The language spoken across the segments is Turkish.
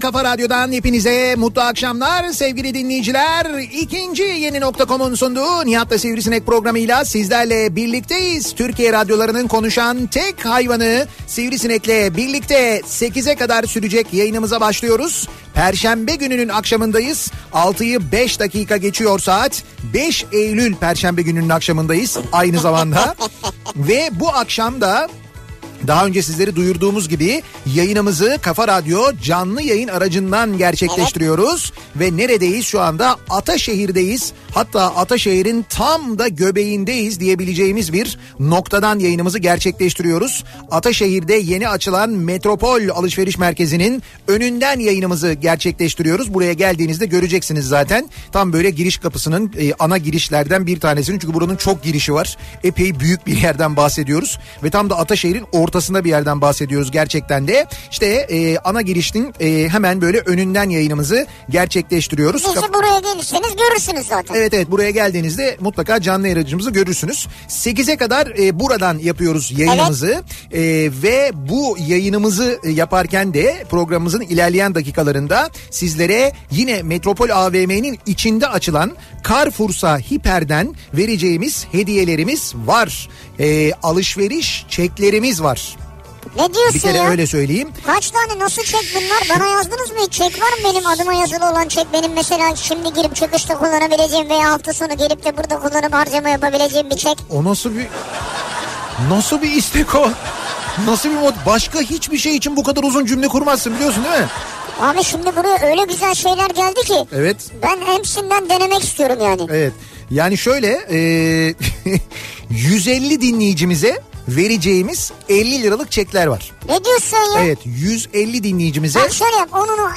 kafa radyodan hepinize mutlu akşamlar sevgili dinleyiciler. İkinci yeni nokta.com'un sunduğu Nihat'la Sivrisinek programıyla sizlerle birlikteyiz. Türkiye radyolarının konuşan tek hayvanı Sivrisinek'le birlikte 8'e kadar sürecek yayınımıza başlıyoruz. Perşembe gününün akşamındayız. 6'yı 5 dakika geçiyor saat. 5 Eylül Perşembe gününün akşamındayız aynı zamanda. Ve bu akşam da daha önce sizleri duyurduğumuz gibi yayınımızı Kafa Radyo canlı yayın aracından gerçekleştiriyoruz. Ve neredeyiz şu anda? Ataşehir'deyiz. Hatta Ataşehir'in tam da göbeğindeyiz diyebileceğimiz bir noktadan yayınımızı gerçekleştiriyoruz. Ataşehir'de yeni açılan Metropol Alışveriş Merkezi'nin önünden yayınımızı gerçekleştiriyoruz. Buraya geldiğinizde göreceksiniz zaten. Tam böyle giriş kapısının e, ana girişlerden bir tanesinin. Çünkü buranın çok girişi var. Epey büyük bir yerden bahsediyoruz. Ve tam da Ataşehir'in ortasında bir yerden bahsediyoruz gerçekten de. İşte e, ana girişin e, hemen böyle önünden yayınımızı gerçekleştiriyoruz. Bizi buraya gelirseniz görürsünüz zaten. Evet evet buraya geldiğinizde mutlaka canlı yayıncımızı görürsünüz. 8'e kadar e, buradan yapıyoruz yayınımızı. E, ve bu yayınımızı e, yaparken de programımızın ilerleyen dakikalarında sizlere yine Metropol AVM'nin içinde açılan Carrefour'sa Hiper'den vereceğimiz hediyelerimiz var. E, alışveriş çeklerimiz var. Ne diyorsun Bir kere ya? öyle söyleyeyim. Kaç tane nasıl çek bunlar? Bana yazdınız mı hiç? Çek var mı benim adıma yazılı olan çek? Benim mesela şimdi girip çıkışta kullanabileceğim veya hafta sonu gelip de burada kullanıp harcama yapabileceğim bir çek. O nasıl bir nasıl bir istek o? Nasıl bir mod? Başka hiçbir şey için bu kadar uzun cümle kurmazsın biliyorsun değil mi? Abi şimdi buraya öyle güzel şeyler geldi ki. Evet. Ben hepsinden denemek istiyorum yani. Evet. Yani şöyle e, 150 dinleyicimize vereceğimiz 50 liralık çekler var. Ne diyorsun ya? Evet 150 dinleyicimize Bak şöyle yap. Onunu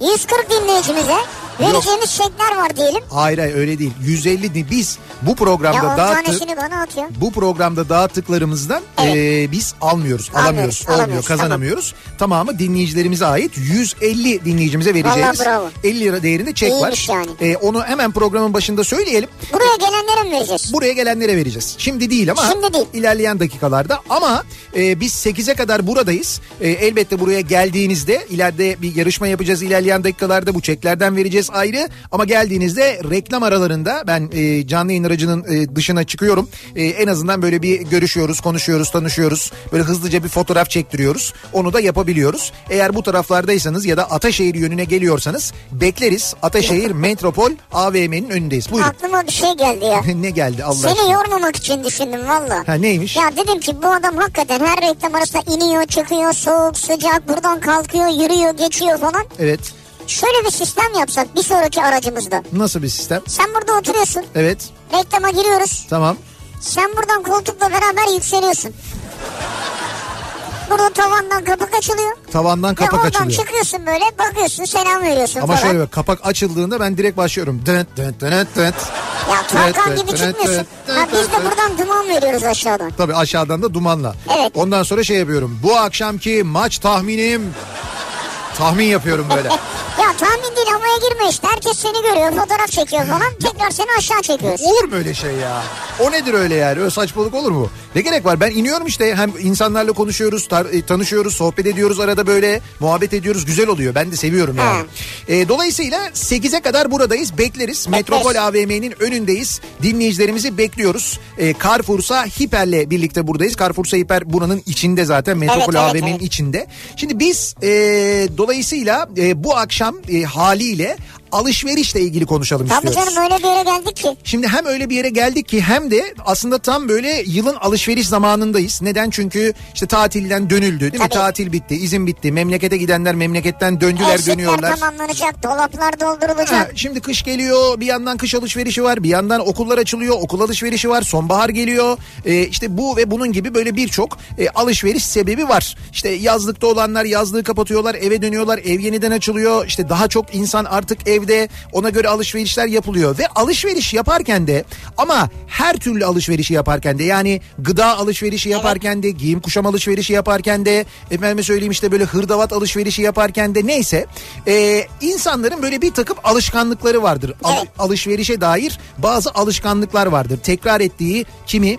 140 dinleyicimize vereceğimiz çekler var diyelim. hayır hayır öyle değil 150 din biz bu Ya programda 10 dağıttık bana at ya. bu programda dağıttıklarımızdan Evet. e, biz almıyoruz, Almıyoruz, alamıyoruz, olmuyor, alamıyoruz, kazanamıyoruz. Tamamı dinleyicilerimize ait 150 dinleyicimize vereceğimiz Vallahi bravo. 50 lira değerinde çek İyiymiş var. yani. E, onu hemen programın başında söyleyelim. Buraya gelenlere mi vereceğiz? Buraya gelenlere vereceğiz. Şimdi değil ama Şimdi değil. ilerleyen dakikalarda ama e, biz 8'e kadar buradayız. E, elbette buraya geldiğinizde ileride bir yarışma yapacağız ilerleyen dakikalarda bu çeklerden vereceğiz ayrı ama geldiğinizde reklam aralarında ben e, canlı yayın aracının e, dışına çıkıyorum. E, en azından böyle bir görüşüyoruz, konuşuyoruz, tanışıyoruz. Böyle hızlıca bir fotoğraf çektiriyoruz. Onu da yapabiliyoruz. Eğer bu taraflardaysanız ya da Ataşehir yönüne geliyorsanız bekleriz. Ataşehir Metropol AVM'nin önündeyiz. Buyurun. Aklıma bir şey geldi ya. ne geldi Allah Seni aşkına? yormamak için düşündüm valla. Ha neymiş? Ya dedim ki bu adam hakikaten her reklam arasında iniyor, çıkıyor, soğuk, sıcak, buradan kalkıyor, yürüyor, geçiyor falan. Evet. Şöyle bir sistem yapsak bir sonraki aracımızda. Nasıl bir sistem? Sen burada oturuyorsun, Evet. reklama giriyoruz. Tamam. Sen buradan koltukla beraber yükseliyorsun. Burada tavandan kapak açılıyor. Tavandan Ve kapak oradan açılıyor. çıkıyorsun böyle bakıyorsun selam veriyorsun Ama falan. şöyle bak kapak açıldığında ben direkt başlıyorum. Dıt dıt dıt dıt. Ya Tarkan gibi çıkmıyorsun. Ha, biz de buradan duman veriyoruz aşağıdan. Tabii aşağıdan da dumanla. Evet. Ondan sonra şey yapıyorum. Bu akşamki maç tahminim tahmin yapıyorum böyle. Ya tahmin değil havaya girme işte. Herkes seni görüyor fotoğraf çekiyor falan. Tekrar seni aşağı çekiyoruz. Olur mu öyle şey ya? O nedir öyle yani? Öyle saçmalık olur mu? Ne gerek var? Ben iniyorum işte hem insanlarla konuşuyoruz, tar- e, tanışıyoruz, sohbet ediyoruz arada böyle muhabbet ediyoruz. Güzel oluyor. Ben de seviyorum yani. E, dolayısıyla 8'e kadar buradayız. Bekleriz. Metropol AVM'nin önündeyiz. Dinleyicilerimizi bekliyoruz. E, Carrefour'sa Hiper'le birlikte buradayız. Carrefour'sa Hiper buranın içinde zaten. Metropol Evet, evet, AVM'nin evet. içinde. Şimdi biz e, dolayısıyla e, bu akşam e, haliyle alışverişle ilgili konuşalım Tabii istiyoruz. canım öyle bir yere geldik ki. Şimdi hem öyle bir yere geldik ki hem de aslında tam böyle yılın alışveriş zamanındayız. Neden? Çünkü işte tatilden dönüldü değil mi? Tabii. Tatil bitti, izin bitti. Memlekete gidenler memleketten döndüler, Eksikler dönüyorlar. tamamlanacak. Dolaplar Ha, doldurulacak. şimdi kış geliyor bir yandan kış alışverişi var bir yandan okullar açılıyor okul alışverişi var sonbahar geliyor Ee, işte bu ve bunun gibi böyle birçok e, alışveriş sebebi var işte yazlıkta olanlar yazlığı kapatıyorlar eve dönüyorlar ev yeniden açılıyor işte daha çok insan artık evde ona göre alışverişler yapılıyor ve alışveriş yaparken de ama her türlü alışverişi yaparken de yani gıda alışverişi yaparken de giyim kuşam alışverişi yaparken de efendime söyleyeyim işte böyle hırdavat alışverişi yaparken de neyse e, insanların böyle bir takım alışkanlıkları vardır. Al- alışverişe dair bazı alışkanlıklar vardır. Tekrar ettiği kimi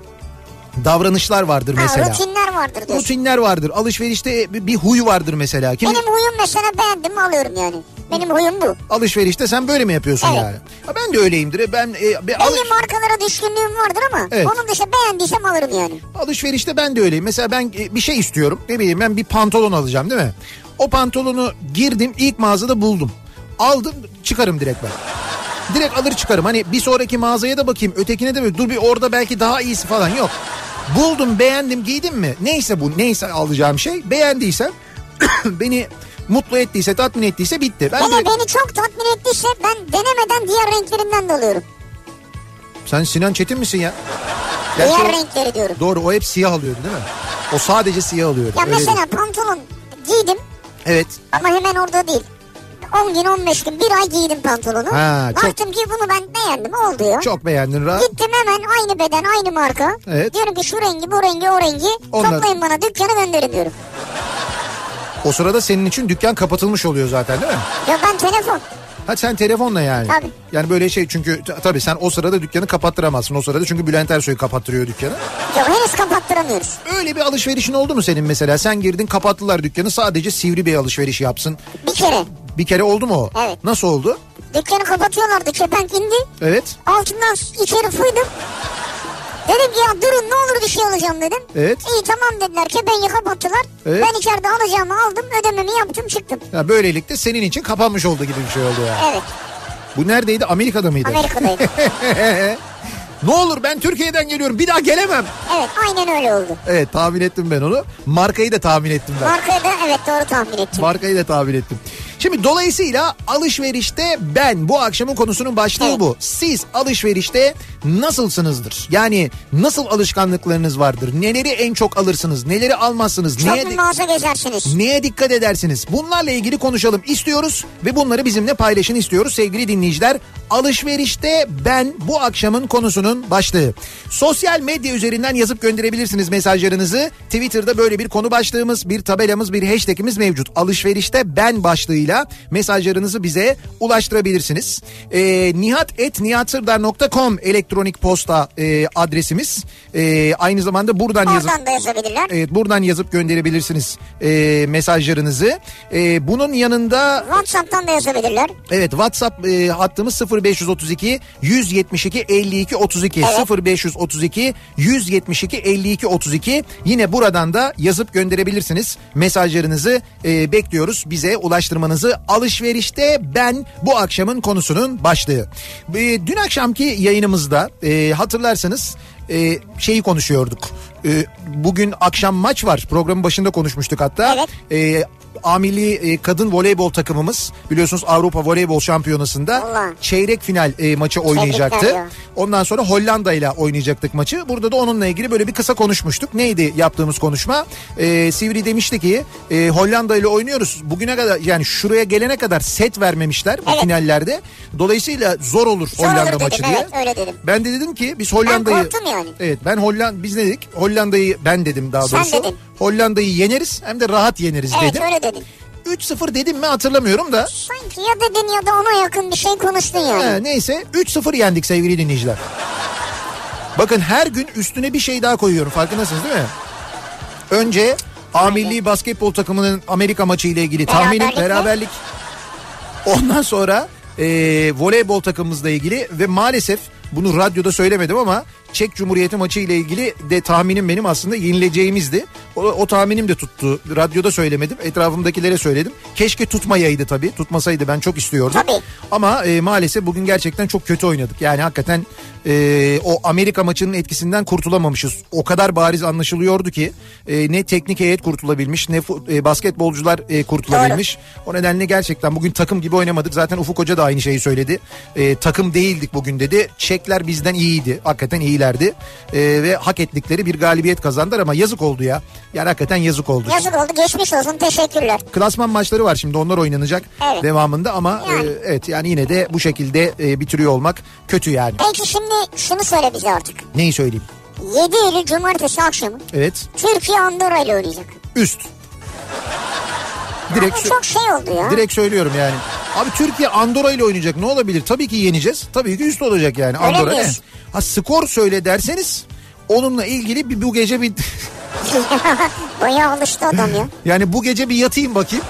davranışlar vardır Ha, mesela. rutinler vardır diyorsun. Rutinler vardır. Alışverişte bir, huy vardır mesela. Kimi Benim huyum mesela beğendim mi alıyorum yani. Benim huyum bu. alışverişte sen böyle mi yapıyorsun Evet. yani? Ha, ben de öyleyimdir. Ben e, be- alış- Belli markalara düşkünlüğüm vardır ama Evet. onun dışında beğendiysem alırım yani. Alışverişte ben de öyleyim. Mesela ben e, bir şey istiyorum. Ne bileyim ben bir pantolon alacağım değil mi? O pantolonu girdim ilk mağazada buldum. Aldım çıkarım direkt ben. Direkt alır çıkarım. Hani bir sonraki mağazaya da bakayım. Ötekine de böyle dur bir orada belki daha iyisi falan yok. Buldum beğendim giydim mi? Neyse bu neyse alacağım şey. Beğendiysem beni mutlu ettiyse tatmin ettiyse bitti. Ben Hele direkt- beni çok tatmin ettiyse ben denemeden diğer renklerinden de alıyorum. Sen Sinan Çetin misin ya? Gerçi diğer o- renkleri diyorum. Doğru o hep siyah alıyordu değil mi? O sadece siyah alıyordu. Ya Öyle mesela değil. pantolon giydim Evet. ama hemen orada değil. 10 gün 15 gün bir ay giydim pantolonu. Ha, çok- Baktım ki bunu ben beğendim oldu ya. Çok beğendin rahat. Gittim hemen aynı beden aynı marka. Evet. Diyorum ki şu rengi bu rengi o rengi Onlar- toplayın bana dükkanı gönderin diyorum. O sırada senin için dükkan kapatılmış oluyor zaten değil mi? Ya ben telefon. Ha sen telefonla yani. Tabii. Yani böyle şey çünkü tabii sen o sırada dükkanı kapattıramazsın. O sırada çünkü Bülent Ersoy kapattırıyor dükkanı. Ya henüz kapattıramıyoruz. Öyle bir alışverişin oldu mu senin mesela? Sen girdin kapattılar dükkanı sadece sivri bir alışveriş yapsın. Bir kere Bir kere oldu mu o? Evet. Nasıl oldu? dükkanı kapatıyorlardı kepenk indi. Evet. Altından içeri fıydım. Dedim ki ya durun ne olur bir şey alacağım dedim. Evet. İyi tamam dediler kepengi kapattılar. Evet. Ben içeride alacağımı aldım ödememi yaptım çıktım. Ya böylelikle senin için kapanmış oldu gibi bir şey oldu ya. Evet Bu neredeydi? Amerika'da mıydı? Amerika'daydım. Ne olur ben Türkiye'den geliyorum bir daha gelemem. evet aynen öyle oldu. Evet tahmin ettim ben onu. Markayı da tahmin ettim ben. Markayı da evet doğru tahmin ettim. Markayı da tahmin ettim. Şimdi dolayısıyla alışverişte ben bu akşamın konusunun başlığı Evet. bu. Siz alışverişte nasılsınızdır? Yani nasıl alışkanlıklarınız vardır? Neleri en çok alırsınız? Neleri almazsınız? Çok Neye, mağaza gezersiniz. neye dikkat edersiniz? Bunlarla ilgili konuşalım istiyoruz ve bunları bizimle paylaşın istiyoruz sevgili dinleyiciler. Alışverişte ben bu akşamın konusunun başlığı. Sosyal medya üzerinden yazıp gönderebilirsiniz mesajlarınızı. Twitter'da böyle bir konu başlığımız, bir tabelamız, bir hashtagimiz mevcut. Alışverişte ben başlığıyla mesajlarınızı bize ulaştırabilirsiniz. Ee, nihat.nihatsırdar.com elektronik posta e, adresimiz. Ee, aynı zamanda buradan yazıp... Oradan da yazabilirler. Evet buradan yazıp gönderebilirsiniz e, mesajlarınızı. E, bunun yanında WhatsApp'tan da yazabilirler. evet WhatsApp e, hattımız 0532 172 52 32 Evet. 0532 172 52 32 yine buradan da yazıp gönderebilirsiniz mesajlarınızı e, bekliyoruz bize ulaştırmanızı alışverişte ben bu akşamın konusunun başlığı. E, dün akşamki yayınımızda e, hatırlarsanız e, şeyi konuşuyorduk. E, bugün akşam maç var. Programın başında konuşmuştuk hatta. Evet. E, A milli e, kadın voleybol takımımız biliyorsunuz Avrupa Voleybol Şampiyonası'nda Allah. çeyrek final e, maçı oynayacaktı. Ondan sonra Hollanda ile oynayacaktık maçı. Burada da onunla ilgili böyle bir kısa konuşmuştuk. Neydi yaptığımız konuşma? E, Sivri demişti ki e, Hollanda ile oynuyoruz. Bugüne kadar yani şuraya gelene kadar set vermemişler bu Evet. finallerde. Dolayısıyla zor olur Zor Hollanda olur dedim, maçı diye. evet, öyle dedim. Ben de dedim ki biz Hollanda'yı... yani. Evet ben Hollanda biz ne dedik? Hollanda'yı ben dedim daha Sen doğrusu. dedin. Hollanda'yı yeneriz hem de rahat yeneriz Evet dedim. öyle dedin. 3-0 dedim mi hatırlamıyorum da. Sanki ya dedin ya da ona yakın bir şey konuştun yani. He, neyse 3-0 yendik sevgili dinleyiciler. Bakın her gün üstüne bir şey daha koyuyorum farkındasınız değil mi? Önce A milli basketbol takımının Amerika maçı ile ilgili tahminim Beraberlik. Ondan sonra e, voleybol takımımızla ilgili ve maalesef bunu radyoda söylemedim ama Çek Cumhuriyeti maçı ile ilgili de tahminim benim aslında yenileceğimizdi. O, o tahminim de tuttu. Radyoda söylemedim. Etrafımdakilere söyledim. Keşke tutmayaydı tabii. Tutmasaydı ben çok istiyordum. Tabii. Ama e, maalesef bugün gerçekten çok kötü oynadık. Yani hakikaten e, o Amerika maçının etkisinden kurtulamamışız. O kadar bariz anlaşılıyordu ki e, ne teknik heyet kurtulabilmiş ne e, basketbolcular e, kurtulabilmiş. O nedenle gerçekten bugün takım gibi oynamadık. Zaten Ufuk Hoca da aynı şeyi söyledi. E, takım değildik bugün dedi. Çekler bizden iyiydi. Hakikaten iyilerdi. E, ve hak ettikleri bir galibiyet kazandılar ama yazık oldu ya. Yani hakikaten yazık oldu. Yazık oldu geçmiş olsun teşekkürler. Klasman maçları var şimdi onlar oynanacak Evet. devamında ama Yani. e, evet yani yine de bu şekilde e, bitiriyor olmak kötü yani. Peki şimdi şunu söyle bize artık. Neyi söyleyeyim? 7 Eylül Cumartesi akşamı Evet Türkiye Andorra ile oynayacak. üst. Direkt sö- çok şey oldu ya. direkt söylüyorum yani. Abi Türkiye Andorra ile oynayacak ne olabilir? Tabii ki yeneceğiz. Tabii ki üst olacak yani. Öyle Andorra ne? Ha skor söyle derseniz onunla ilgili bir bu gece bir Bayağı alıştı adam ya. yani bu gece bir yatayım bakayım.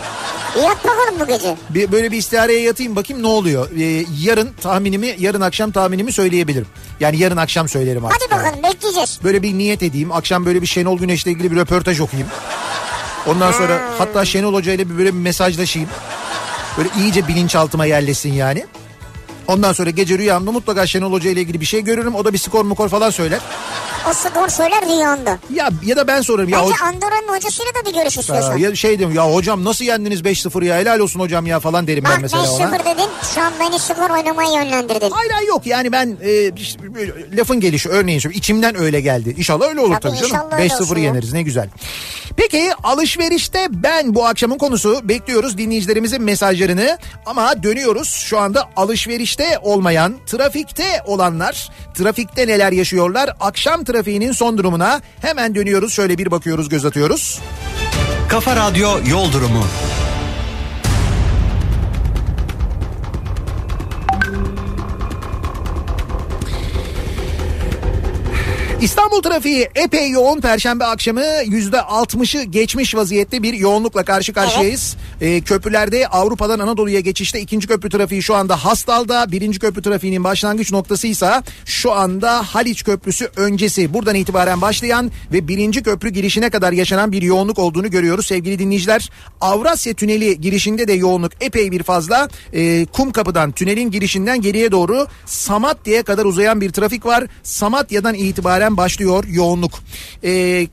Yat bakalım bu gece. Bir, böyle bir istihareye yatayım bakayım ne oluyor. Ee, yarın tahminimi yarın akşam tahminimi söyleyebilirim. Yani yarın akşam söylerim artık. Hadi bakalım bekleyeceğiz. Böyle bir niyet edeyim. Akşam böyle bir Şenol Güneş'le ilgili bir röportaj okuyayım. Ondan sonra hatta Şenol Hoca ile bir böyle bir mesajlaşayım. Böyle iyice bilinçaltıma yerleşsin yani. Ondan sonra gece rüyamda mutlaka Şenol Hoca ile ilgili bir şey görürüm. O da bir skor mukor falan söyler. O skor söyler rüyanda. Ya ya da ben sorarım. Ya, Bence hoca- Andorra'nın hocasıyla da bir görüş istiyorsan. ya şey diyorum ya hocam nasıl yendiniz 5-0 ya helal olsun hocam ya falan derim ben Bak mesela ona. 5-0 dedin şu an beni skor oynamaya yönlendirdin. Hayır yok yani ben e, işte böyle lafın gelişi örneğin söyleyeyim içimden öyle geldi. İnşallah öyle olur Tabii, tabii, canım. inşallah öyle 5-0 olsun ya. yeneriz ne güzel. Peki alışverişte ben bu akşamın konusu bekliyoruz dinleyicilerimizin mesajlarını ama dönüyoruz şu anda alışverişte olmayan trafikte olanlar trafikte neler yaşıyorlar akşam trafiğinin son durumuna hemen dönüyoruz şöyle bir bakıyoruz göz atıyoruz. Kafa Radyo Yol Durumu. İstanbul trafiği epey yoğun. Perşembe akşamı yüzde altmışı geçmiş vaziyette bir yoğunlukla karşı karşıyayız. Ee, köprülerde Avrupa'dan Anadolu'ya geçişte ikinci köprü trafiği şu anda Hastal'da. Birinci köprü trafiğinin başlangıç noktasıysa şu anda Haliç Köprüsü öncesi. Buradan itibaren başlayan ve birinci köprü girişine kadar yaşanan bir yoğunluk olduğunu görüyoruz sevgili dinleyiciler. Avrasya Tüneli girişinde de yoğunluk epey bir fazla. Ee, Kum Kapı'dan tünelin girişinden geriye doğru Samatya'ya kadar uzayan bir trafik var. Samatya'dan itibaren başlıyor yoğunluk. Ee,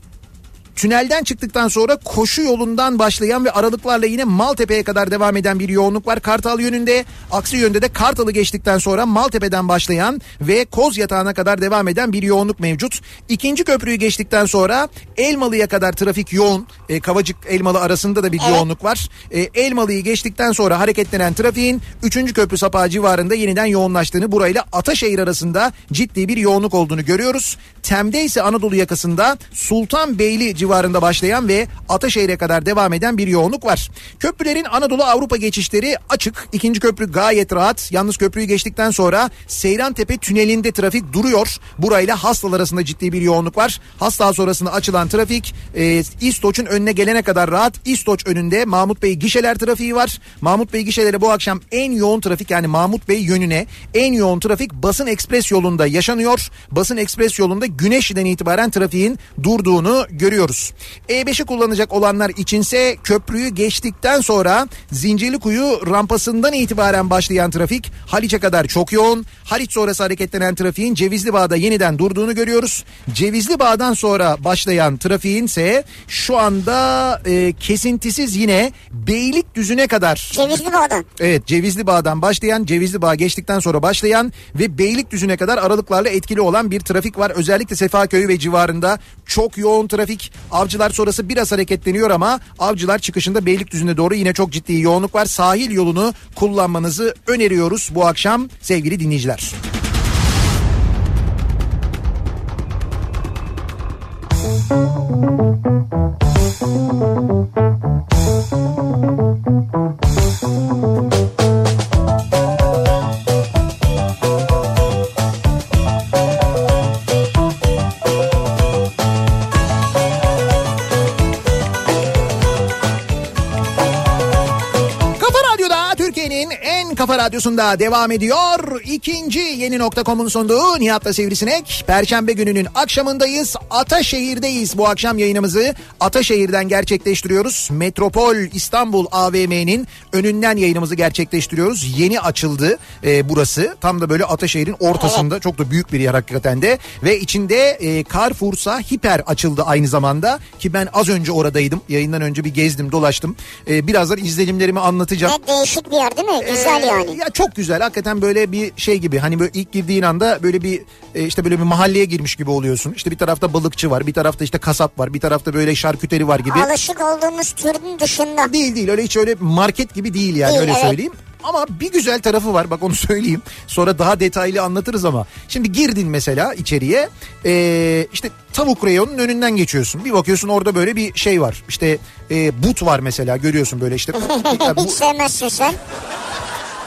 Tünelden çıktıktan sonra koşu yolundan başlayan ve aralıklarla yine Maltepe'ye kadar devam eden bir yoğunluk var Kartal yönünde. Aksi yönde de Kartal'ı geçtikten sonra Maltepe'den başlayan ve Koz Yatağı'na kadar devam eden bir yoğunluk mevcut. İkinci köprüyü geçtikten sonra Elmalı'ya kadar trafik yoğun. E, Kavacık Elmalı arasında da bir yoğunluk var. E, Elmalı'yı geçtikten sonra hareketlenen trafiğin 3. köprü sapağı civarında yeniden yoğunlaştığını burayla Ataşehir arasında ciddi bir yoğunluk olduğunu görüyoruz. Tem'de ise Anadolu yakasında Sultanbeyli civarında başlayan ve Ataşehir'e kadar devam eden bir yoğunluk var. Köprülerin Anadolu Avrupa geçişleri açık. İkinci köprü gayet rahat. Yalnız köprüyü geçtikten sonra Seyrantepe tünelinde trafik duruyor. Burayla Hastal arasında ciddi bir yoğunluk var. Hastal sonrasında açılan trafik e, İstoç'un önüne gelene kadar rahat. İstoç önünde Mahmut Bey gişeler trafiği var. Mahmut Bey gişeleri bu akşam en yoğun trafik yani Mahmut Bey yönüne en yoğun trafik Basın Ekspres yolunda yaşanıyor. Basın Ekspres yolunda Güneşli'den itibaren trafiğin durduğunu görüyoruz. Öneriyoruz. E5'i kullanacak olanlar içinse köprüyü geçtikten sonra Zincirlikuyu rampasından itibaren başlayan trafik Haliç'e kadar çok yoğun. Haliç sonrası hareketlenen trafiğin Cevizli Bağ'da yeniden durduğunu görüyoruz. Cevizli Bağ'dan sonra başlayan trafiğin ise şu anda e, kesintisiz yine Beylikdüzü'ne kadar Cevizli Bağ'dan. Evet Cevizli Bağ'dan başlayan Cevizli Bağ geçtikten sonra başlayan ve Beylikdüzü'ne kadar aralıklarla etkili olan bir trafik var. Özellikle Sefaköy ve civarında çok yoğun trafik. Avcılar sonrası biraz hareketleniyor ama Avcılar çıkışında Beylikdüzü'ne doğru yine çok ciddi yoğunluk var. Sahil yolunu kullanmanızı öneriyoruz bu akşam sevgili dinleyiciler. Kafa kafa radyosunda devam ediyor. İkinci yeni nokta.com'un sunduğu Nihat'la Sivrisinek. Perşembe gününün akşamındayız. Ataşehir'deyiz. Bu akşam yayınımızı Ataşehir'den gerçekleştiriyoruz. Metropol İstanbul AVM'nin önünden yayınımızı gerçekleştiriyoruz. Yeni açıldı e, burası. Tam da böyle Ataşehir'in ortasında. Çok da büyük bir yer hakikaten de. Ve içinde e, Carrefour'sa Hiper açıldı aynı zamanda. Ki ben az önce oradaydım. Yayından önce bir gezdim dolaştım. E, birazdan izlenimlerimi anlatacağım. Ne değişik bir yer değil mi? Güzel Ee, yani. Ya çok güzel hakikaten böyle bir şey gibi hani böyle ilk girdiğin anda böyle bir e, işte böyle bir mahalleye girmiş gibi oluyorsun. İşte bir tarafta balıkçı var bir tarafta işte kasap var bir tarafta böyle şarküteri var gibi. Alışık olduğumuz türün dışında. Değil değil öyle hiç öyle market gibi değil yani Değil, öyle evet. söyleyeyim. Ama bir güzel tarafı var bak onu söyleyeyim. Sonra daha detaylı anlatırız ama. Şimdi girdin mesela içeriye ee, işte tavuk reyonunun önünden geçiyorsun. Bir bakıyorsun orada böyle bir şey var. İşte e, but var mesela görüyorsun böyle işte. Bu- Hiç sevmezsin sen.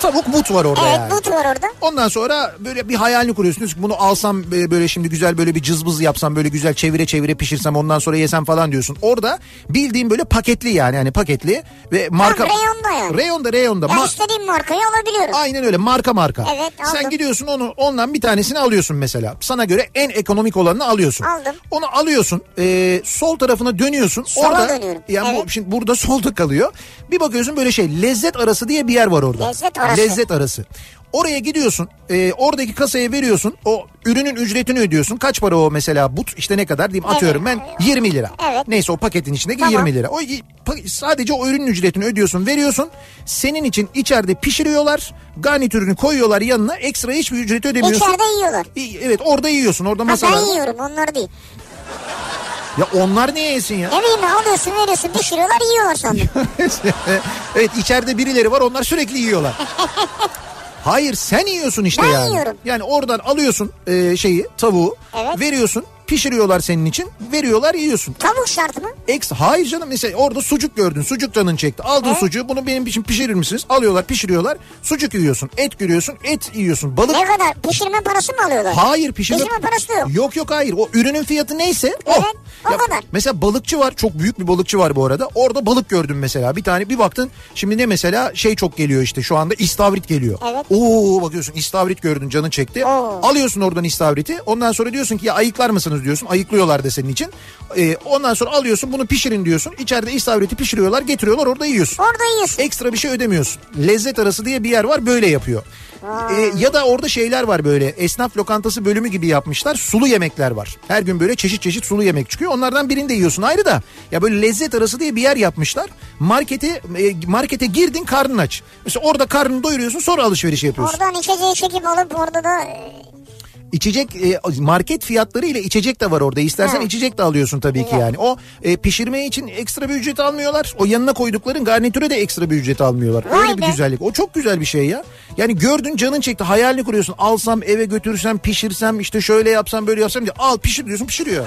tavuk but var orada Evet yani. but var orada. Ondan sonra böyle bir hayalini kuruyorsun. Diyorsun ki bunu alsam e, böyle şimdi güzel böyle bir cızbız yapsam böyle güzel çevire çevire pişirsem ondan sonra yesem falan diyorsun. Orada bildiğin böyle paketli yani hani paketli ve marka. reyonda yani. Reyonda reyonda. Ya Ma- istediğim markayı alabiliyorum. Aynen öyle marka marka. Evet, Sen aldım. gidiyorsun onu ondan bir tanesini alıyorsun mesela. Sana göre en ekonomik olanını alıyorsun. Aldım. Onu alıyorsun. e, sol tarafına dönüyorsun. Sola orada, dönüyorum. Yani bu, Evet. şimdi burada solda kalıyor. Bir bakıyorsun böyle şey lezzet arası diye bir yer var orada. Lezzet arası. Lezzet arası. Oraya gidiyorsun. e, oradaki kasaya veriyorsun. O ürünün ücretini ödüyorsun. Kaç para o mesela but işte ne kadar diyeyim atıyorum ben 20 lira. Evet. Neyse o paketin içindeki Tamam. 20 lira. O sadece o ürünün ücretini ödüyorsun, veriyorsun. Senin için içeride pişiriyorlar. Garnitürünü koyuyorlar yanına. Ekstra hiçbir ücret ödemiyorsun. İçeride yiyorlar. Evet orada yiyorsun. Orada Ha, masalar. ben yiyorum onlar değil. Ya onlar niye yesin ya? Ne bileyim ben, alıyorsun veriyorsun pişiriyorlar yiyorlar sandım. evet içeride birileri var onlar sürekli yiyorlar. Hayır sen yiyorsun işte Ben yani. yiyorum. Yani oradan alıyorsun e, şeyi tavuğu Evet. veriyorsun pişiriyorlar senin için veriyorlar yiyorsun. Tavuk şart mı? Eks hayır canım mesela orada sucuk gördün sucuk canın çekti aldın Evet. sucuğu bunu benim için pişirir misiniz alıyorlar pişiriyorlar sucuk yiyorsun et görüyorsun et yiyorsun balık Ne kadar? Pişirme parası mı alıyorlar? Hayır pişirme... Pişirme parası yok. Yok yok hayır o ürünün fiyatı neyse o. Evet, o kadar. Mesela balıkçı var çok büyük bir balıkçı var bu arada. Orada balık gördüm mesela bir tane bir baktın şimdi ne mesela şey çok geliyor işte şu anda istavrit geliyor. Evet. Oo bakıyorsun istavrit gördün canın çekti. Oo. Alıyorsun oradan istavriti ondan sonra diyorsun ki ya ayıklar mısınız diyorsun ayıklıyorlar da senin için. Ee, ondan sonra alıyorsun bunu pişirin diyorsun. İçeride istavriti pişiriyorlar getiriyorlar orada yiyorsun. Orada yiyorsun. Ekstra bir şey ödemiyorsun. Lezzet arası diye bir yer var böyle yapıyor. Ee, ya da orada şeyler var böyle esnaf lokantası bölümü gibi yapmışlar. Sulu yemekler var. Her gün böyle çeşit çeşit sulu yemek çıkıyor. Onlardan birini de yiyorsun ayrı da. Ya böyle lezzet arası diye bir yer yapmışlar. Markete e, markete girdin karnın aç. Mesela orada karnını doyuruyorsun sonra alışveriş yapıyorsun. Oradan içeceği çekip alıp orada da e, İçecek e, market fiyatları ile içecek de var orada. İstersen Ha. içecek de alıyorsun tabii ki yani. O e, pişirme için ekstra bir ücret almıyorlar. O yanına koydukların garnitüre de ekstra bir ücret almıyorlar. Vay Öyle bir be. güzellik. O çok güzel bir şey ya. Yani gördün canın çekti hayalini kuruyorsun. Alsam eve götürsem pişirsem işte şöyle yapsam böyle yapsam diye al pişir diyorsun pişiriyor.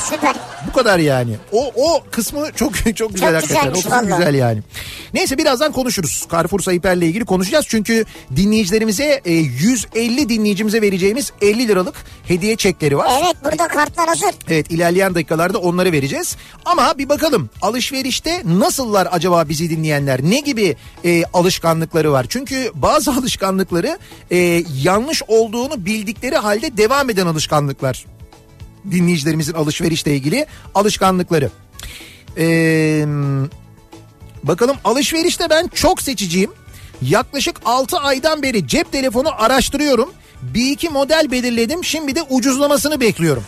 Süper. Bu kadar yani. O o kısmı çok çok güzel hakikaten. O kısmı güzel yani. Neyse birazdan konuşuruz. Carrefour Sayıper'le ilgili konuşacağız. Çünkü dinleyicilerimize e, 150 dinleyicimize vereceğimiz 50 liralık hediye çekleri var. Evet burada kartlar hazır. Evet ilerleyen dakikalarda onları vereceğiz. Ama bir bakalım alışverişte nasıllar acaba bizi dinleyenler? Ne gibi e, alışkanlıkları var? Çünkü bazı alışkanlıkları e, yanlış olduğunu bildikleri halde devam eden alışkanlıklar. Dinleyicilerimizin alışverişle ilgili alışkanlıkları. Ee, bakalım alışverişte ben çok seçiciyim. Yaklaşık 6 aydan beri cep telefonu araştırıyorum. Bir iki model belirledim. Şimdi de ucuzlamasını bekliyorum.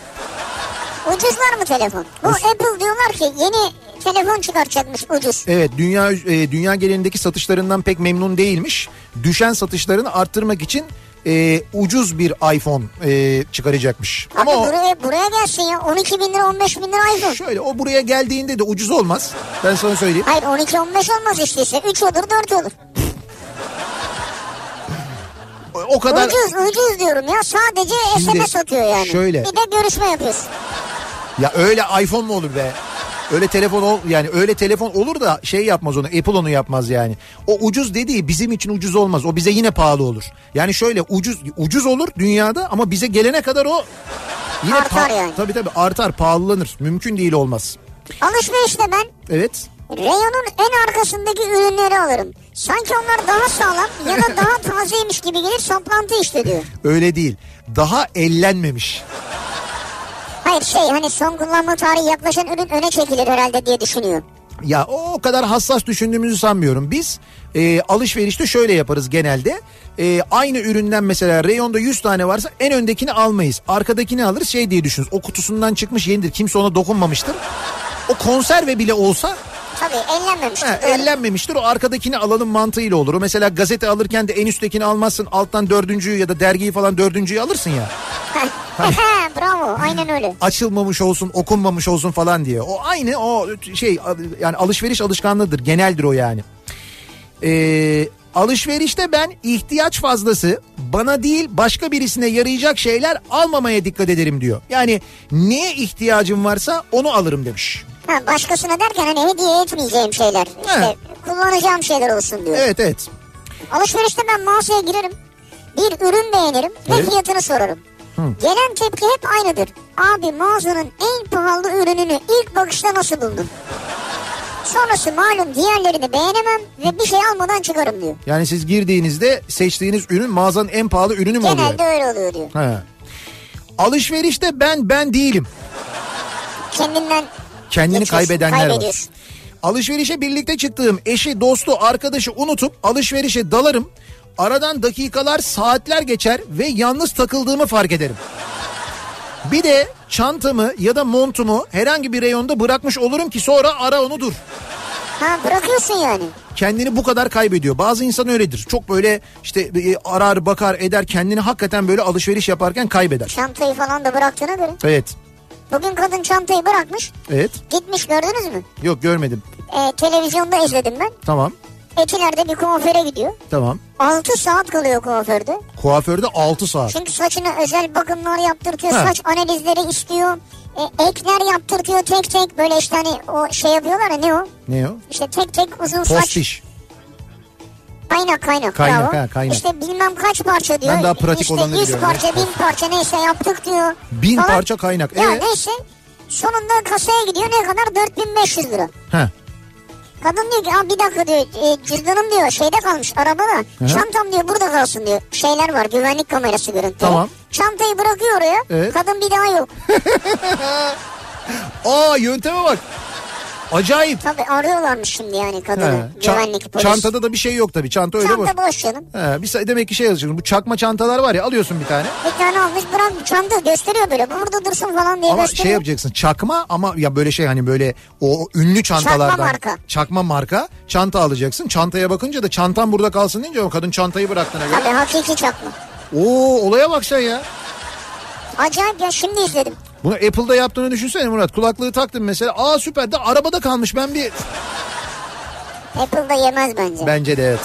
Ucuzlar mı telefon? Bu Apple diyorlar ki yeni telefon çıkartacakmış ucuz. Evet dünya e, dünya genelindeki satışlarından pek memnun değilmiş. Düşen satışlarını arttırmak için e, ucuz bir iPhone e, çıkaracakmış. Abi Ama o, buraya, buraya gelsin ya 12 bin lira 15 bin lira iPhone. şöyle o buraya geldiğinde de ucuz olmaz. Ben sana söyleyeyim. Hayır 12-15 olmaz işte ise 3 olur 4 olur. O kadar Ucuz ucuz diyorum ya sadece Şimdi SMS atıyor yani. şöyle. Bir de görüşme yapıyorsun. ya öyle iPhone mu olur be? Öyle telefon ol yani öyle telefon olur da şey yapmaz onu Apple onu yapmaz yani. O ucuz dediği bizim için ucuz olmaz. O bize yine pahalı olur. Yani şöyle ucuz ucuz olur dünyada ama bize gelene kadar o yine Artar yani. Tabii tabii artar pahalanır. Mümkün değil olmaz. Alışverişte ben Evet. reyonun en arkasındaki ürünleri alırım. Sanki onlar daha sağlam ya da daha tazeymiş gibi gelir saplantı işte diyor. Öyle değil. Daha ellenmemiş. Hayır şey hani son kullanma tarihi yaklaşan ürün öne çekilir herhalde diye düşünüyor. Ya o kadar hassas düşündüğümüzü sanmıyorum. Biz e, alışverişte şöyle yaparız genelde. E, aynı üründen mesela reyonda 100 tane varsa en öndekini almayız. Arkadakini alırız şey diye düşünürüz. O kutusundan çıkmış yenidir. Kimse ona dokunmamıştır. O konserve bile olsa Tabii ellenmemiş. he, Doğru. ellenmemiştir. O arkadakini alalım mantığıyla olur. O mesela gazete alırken de en üsttekini almazsın. Alttan dördüncüyü ya da dergiyi falan dördüncüyü alırsın ya. Bravo aynen öyle. açılmamış olsun, okunmamış olsun falan diye. O aynı o şey yani alışveriş alışkanlığıdır. Geneldir o yani. Ee, alışverişte ben ihtiyaç fazlası bana değil başka birisine yarayacak şeyler almamaya dikkat ederim diyor. Yani neye ihtiyacım varsa onu alırım demiş. Ha, başkasına derken hani hediye etmeyeceğim şeyler. İşte He. kullanacağım şeyler olsun diyor. Evet evet. Alışverişte ben mağazaya girerim. Bir ürün beğenirim ve Evet. fiyatını sorarım. Gelen tepki hep aynıdır. Abi mağazanın en pahalı ürününü ilk bakışta nasıl buldun? Sonrası malum diğerlerini beğenemem ve bir şey almadan çıkarım diyor. Yani siz girdiğinizde seçtiğiniz ürün mağazanın en pahalı ürünü mü oluyor? Genelde öyle oluyor diyor. He. Alışverişte ben ben değilim. Kendinden Kendini geçiyorsun, kaybedenler var. Alışverişe birlikte çıktığım eşi, dostu, arkadaşı unutup alışverişe dalarım. Aradan dakikalar, saatler geçer ve yalnız takıldığımı fark ederim. Bir de çantamı ya da montumu herhangi bir reyonda bırakmış olurum ki sonra ara onu dur. Ha bırakıyorsun yani. Kendini bu kadar kaybediyor. Bazı insan öyledir. Çok böyle işte e, arar bakar eder kendini hakikaten böyle alışveriş yaparken kaybeder. Çantayı falan da bıraktığına göre. Evet. Bugün kadın çantayı bırakmış. Evet. Gitmiş gördünüz mü? Yok görmedim. Ee, televizyonda izledim ben. Tamam. Etiler'de bir kuaföre gidiyor. Tamam. 6 saat kalıyor kuaförde. Kuaförde 6 saat. Çünkü saçına özel bakımlar yaptırtıyor. Ha. Saç analizleri istiyor. E, ekler yaptırtıyor tek tek. Böyle işte hani o şey yapıyorlar ya ne o? Ne o? İşte tek tek uzun saç. Postiş. Kaynak kaynak. Kaynak, bravo. ha, kaynak. İşte bilmem kaç parça diyor. Ben daha pratik işte olanı 100 biliyorum. parça bin parça neyse yaptık diyor. Bin Falan. parça kaynak. Ya Ee? neyse. Sonunda kasaya gidiyor ne kadar 4500 lira. Heh. Kadın diyor ki Aa, bir dakika diyor e, cüzdanım diyor şeyde kalmış arabada. Hı. Çantam diyor burada kalsın diyor. Şeyler var güvenlik kamerası görüntü. Tamam. Çantayı bırakıyor oraya. Evet. Kadın bir daha yok. Aa yönteme bak. Acayip. Tabii arıyorlarmış şimdi yani kadını. He. Güvenlik polis. çantada da bir şey yok tabii. Çanta öyle boş. Çanta boş canım. He, bir, demek ki şey yazıyor. Bu çakma çantalar var ya alıyorsun bir tane. Bir tane almış bırak çanta gösteriyor böyle. Burada dursun falan diye Ama gösteriyor. şey yapacaksın çakma ama ya böyle şey hani böyle o ünlü çantalardan. Çakma marka. Çakma marka. Çanta alacaksın. Çantaya bakınca da çantam burada kalsın deyince o kadın çantayı bıraktığına göre. Tabii hakiki çakma. Oo olaya bak sen ya. Acayip ya şimdi izledim. Bunu Apple'da yaptığını düşünsene Murat. Kulaklığı taktın mesela. Aa süper de arabada kalmış ben bir... Apple'da yemez bence. Bence de evet.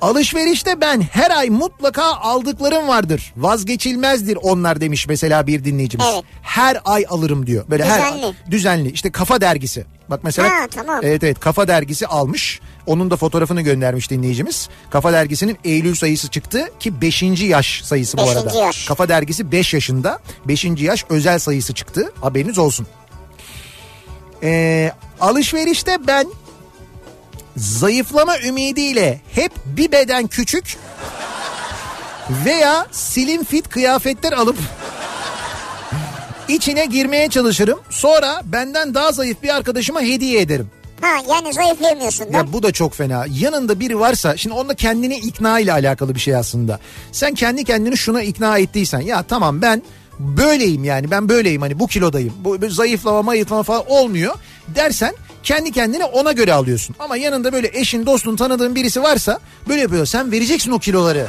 Alışverişte ben her ay mutlaka aldıklarım vardır. Vazgeçilmezdir onlar demiş mesela bir dinleyicimiz. Evet. Her ay alırım diyor. Böyle her Düzenli. düzenli. İşte Kafa dergisi. Bak mesela Ha, tamam. Evet evet Kafa dergisi almış. Onun da fotoğrafını göndermiş dinleyicimiz. Kafa dergisinin Eylül sayısı çıktı ki 5. yaş sayısı bu Beşinci arada. yaş. Kafa dergisi 5 yaşında. 5. yaş özel sayısı çıktı. Haberiniz olsun. Ee, alışverişte ben zayıflama ümidiyle hep bir beden küçük Veya slim fit kıyafetler alıp içine girmeye çalışırım. Sonra benden daha zayıf bir arkadaşıma hediye ederim. Ha yani zayıflayamıyorsun da. Ya bu da çok fena. Yanında biri varsa şimdi onda kendini ikna ile alakalı bir şey aslında. Sen kendi kendini şuna ikna ettiysen ya tamam ben böyleyim yani ben böyleyim hani bu kilodayım. Bu bu zayıflama mayıflama falan olmuyor dersen kendi kendine ona göre alıyorsun. Ama yanında böyle eşin dostun tanıdığın birisi varsa böyle yapıyor. Sen vereceksin o kiloları.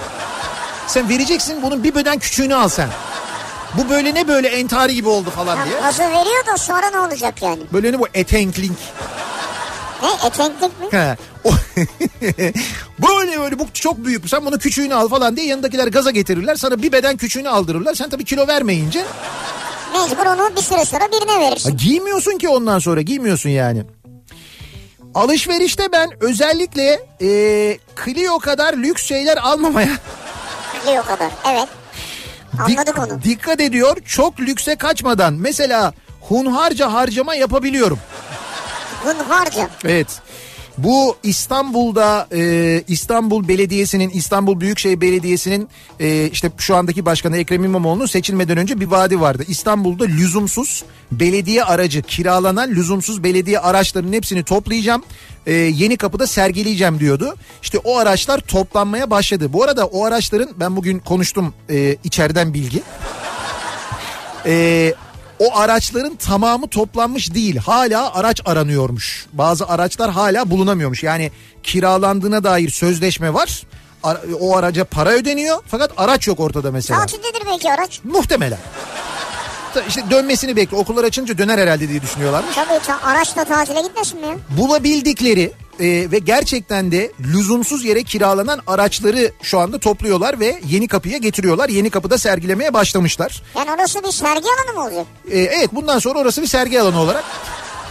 Sen vereceksin bunun bir beden küçüğünü al sen. Bu böyle ne böyle entari gibi oldu falan diye. Ya gazı veriyor da sonra ne olacak yani? Böyle ne bu etenkling. Ne etenklik mi? He. Böyle böyle bu çok büyük. Sen bunu küçüğünü al falan diye yanındakiler gaza getirirler. Sana bir beden küçüğünü aldırırlar. Sen tabii kilo vermeyince Mecbur onu bir süre sonra birine ha, verirsin. giymiyorsun ki ondan sonra giymiyorsun yani. Alışverişte ben özellikle e, Clio kadar lüks şeyler almamaya Biliyor o kadar. Evet. Anladık onu. dikkat ediyor. Çok lükse kaçmadan mesela hunharca harcama yapabiliyorum. Hunharca. Evet. Bu İstanbul'da e, İstanbul Belediyesi'nin İstanbul Büyükşehir Belediyesi'nin e, işte şu andaki başkanı Ekrem İmamoğlu'nun seçilmeden önce bir vaadi vardı. İstanbul'da lüzumsuz belediye aracı kiralanan lüzumsuz belediye araçlarının hepsini toplayacağım. E, yeni kapıda sergileyeceğim diyordu. İşte o araçlar toplanmaya başladı. Bu arada o araçların ben bugün konuştum e, içeriden bilgi. Ee, o araçların tamamı toplanmış değil. Hala araç aranıyormuş. Bazı araçlar hala bulunamıyormuş. Yani kiralandığına dair sözleşme var. O araca para ödeniyor fakat araç yok ortada mesela. Tatildedir belki araç. Muhtemelen. İşte dönmesini bekle. Okullar açınca döner herhalde diye düşünüyorlarmış. Tabii ta- araçla tatile gitmesin mi? Bulabildikleri e, ve gerçekten de lüzumsuz yere kiralanan araçları şu anda topluyorlar ve yeni kapıya getiriyorlar. Yeni kapıda sergilemeye başlamışlar. Yani orası bir sergi alanı mı olacak? E, evet bundan sonra orası bir sergi alanı olarak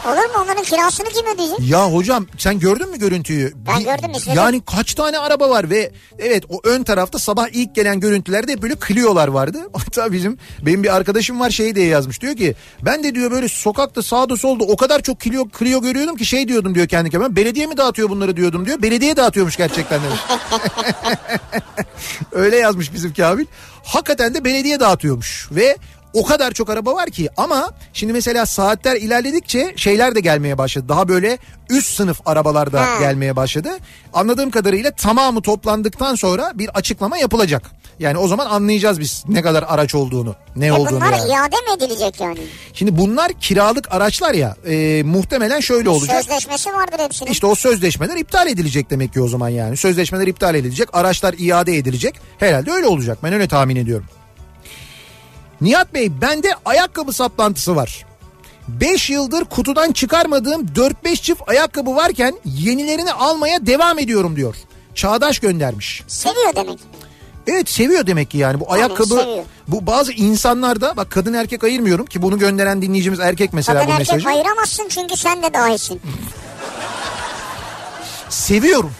Olur mu? Onların kirasını kim ödeyecek? Ya hocam sen gördün mü görüntüyü? Ben Bir- gördüm, izledim. Yani kaç tane araba var ve evet o ön tarafta sabah ilk gelen görüntülerde hep böyle Clio'lar vardı. Hatta bizim benim bir arkadaşım var şey diye yazmış diyor ki ben de diyor böyle sokakta sağda solda o kadar çok Clio, Clio görüyordum ki şey diyordum diyor kendi kendime belediye mi dağıtıyor bunları diyordum diyor. Belediye dağıtıyormuş gerçekten demiş. Öyle yazmış bizim Kabil. Hakikaten de belediye dağıtıyormuş ve o kadar çok araba var ki ama şimdi mesela saatler ilerledikçe şeyler de gelmeye başladı. Daha böyle üst sınıf arabalar da Ha. gelmeye başladı. Anladığım kadarıyla tamamı toplandıktan sonra bir açıklama yapılacak. Yani o zaman anlayacağız biz ne kadar araç olduğunu, ne E olduğunu bunlar yani. iade mi edilecek yani? Şimdi bunlar kiralık araçlar ya e, muhtemelen şöyle olacak. Sözleşmesi vardır hepsinin. İşte o sözleşmeler iptal edilecek demek ki o zaman yani. Sözleşmeler iptal edilecek, araçlar iade edilecek. Herhalde öyle olacak. Ben öyle tahmin ediyorum. Nihat Bey bende ayakkabı saplantısı var. 5 yıldır kutudan çıkarmadığım 4-5 çift ayakkabı varken yenilerini almaya devam ediyorum diyor. Çağdaş göndermiş. Seviyor demek. Evet seviyor demek ki yani bu ayakkabı seviyor. bu bazı insanlarda bak kadın erkek ayırmıyorum ki bunu gönderen dinleyicimiz erkek mesela Kadın bu erkek mesajı. ayıramazsın çünkü sen de dahilsin. Seviyorum.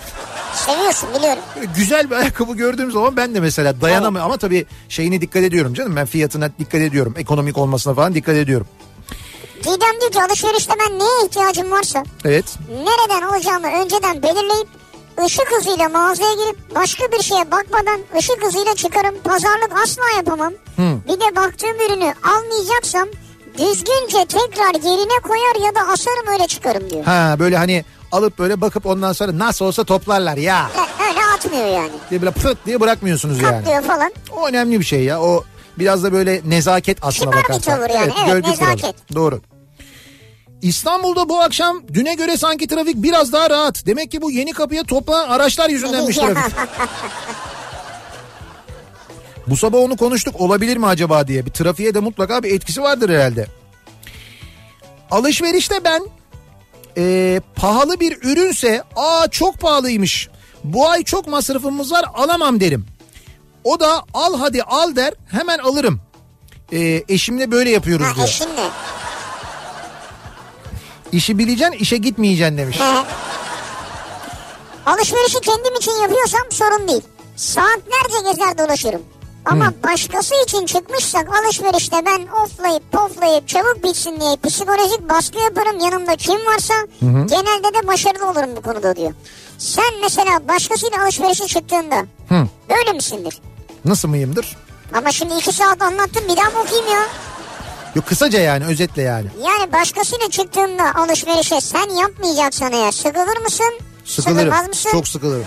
Seviyorsun biliyorum. Böyle güzel bir ayakkabı gördüğüm zaman ben de mesela dayanamıyorum ama tabii şeyine dikkat ediyorum canım ben fiyatına dikkat ediyorum ekonomik olmasına falan dikkat ediyorum. Didem diyor ki alışverişte ben neye ihtiyacım varsa Evet nereden alacağımı önceden belirleyip ışık hızıyla mağazaya girip başka bir şeye bakmadan ışık hızıyla çıkarım. Pazarlık asla yapamam. Bir de baktığım ürünü almayacaksam düzgünce tekrar yerine koyar ya da asarım öyle çıkarım diyor. ha böyle hani alıp böyle bakıp ondan sonra nasıl olsa toplarlar ya Ya, Öyle atmıyor yani. diye böyle pıt diye bırakmıyorsunuz yani. Katlıyor falan. O önemli bir şey ya o biraz da böyle nezaket aslına Kibar bir bakarsan. tavır yani. Evet, kuralı. nezaket. Doğru. İstanbul'da bu akşam düne göre sanki trafik biraz daha rahat. Demek ki bu yeni kapıya toplanan araçlar yüzündenmiş trafik. Bu sabah onu konuştuk olabilir mi acaba diye. Bir trafiğe de mutlaka bir etkisi vardır herhalde. Alışverişte ben e, pahalı bir ürünse aa çok pahalıymış. Bu ay çok masrafımız var alamam derim. O da al hadi al der hemen alırım. E, eşimle böyle yapıyoruz ha diyor. eşinle. İşi bileceksin işe gitmeyeceksin demiş. He. Alışverişi kendim için yapıyorsam sorun değil. Saatlerce gezer dolaşırım. Ama başkası için çıkmışsak alışverişte ben oflayıp poflayıp çabuk bitsin diye psikolojik baskı yaparım yanımda kim varsa genelde de başarılı olurum bu konuda diyor. Sen mesela başkasıyla alışverişe çıktığında Hı. böyle misindir? Nasıl mıyımdır? Ama şimdi iki saat anlattım bir daha mı okuyayım ya? Yok kısaca yani özetle yani. Yani başkasıyla çıktığında alışverişe sen yapmayacaksan eğer sıkılır mısın? Sıkılırım. Sıkılmaz mısın? Çok sıkılırım.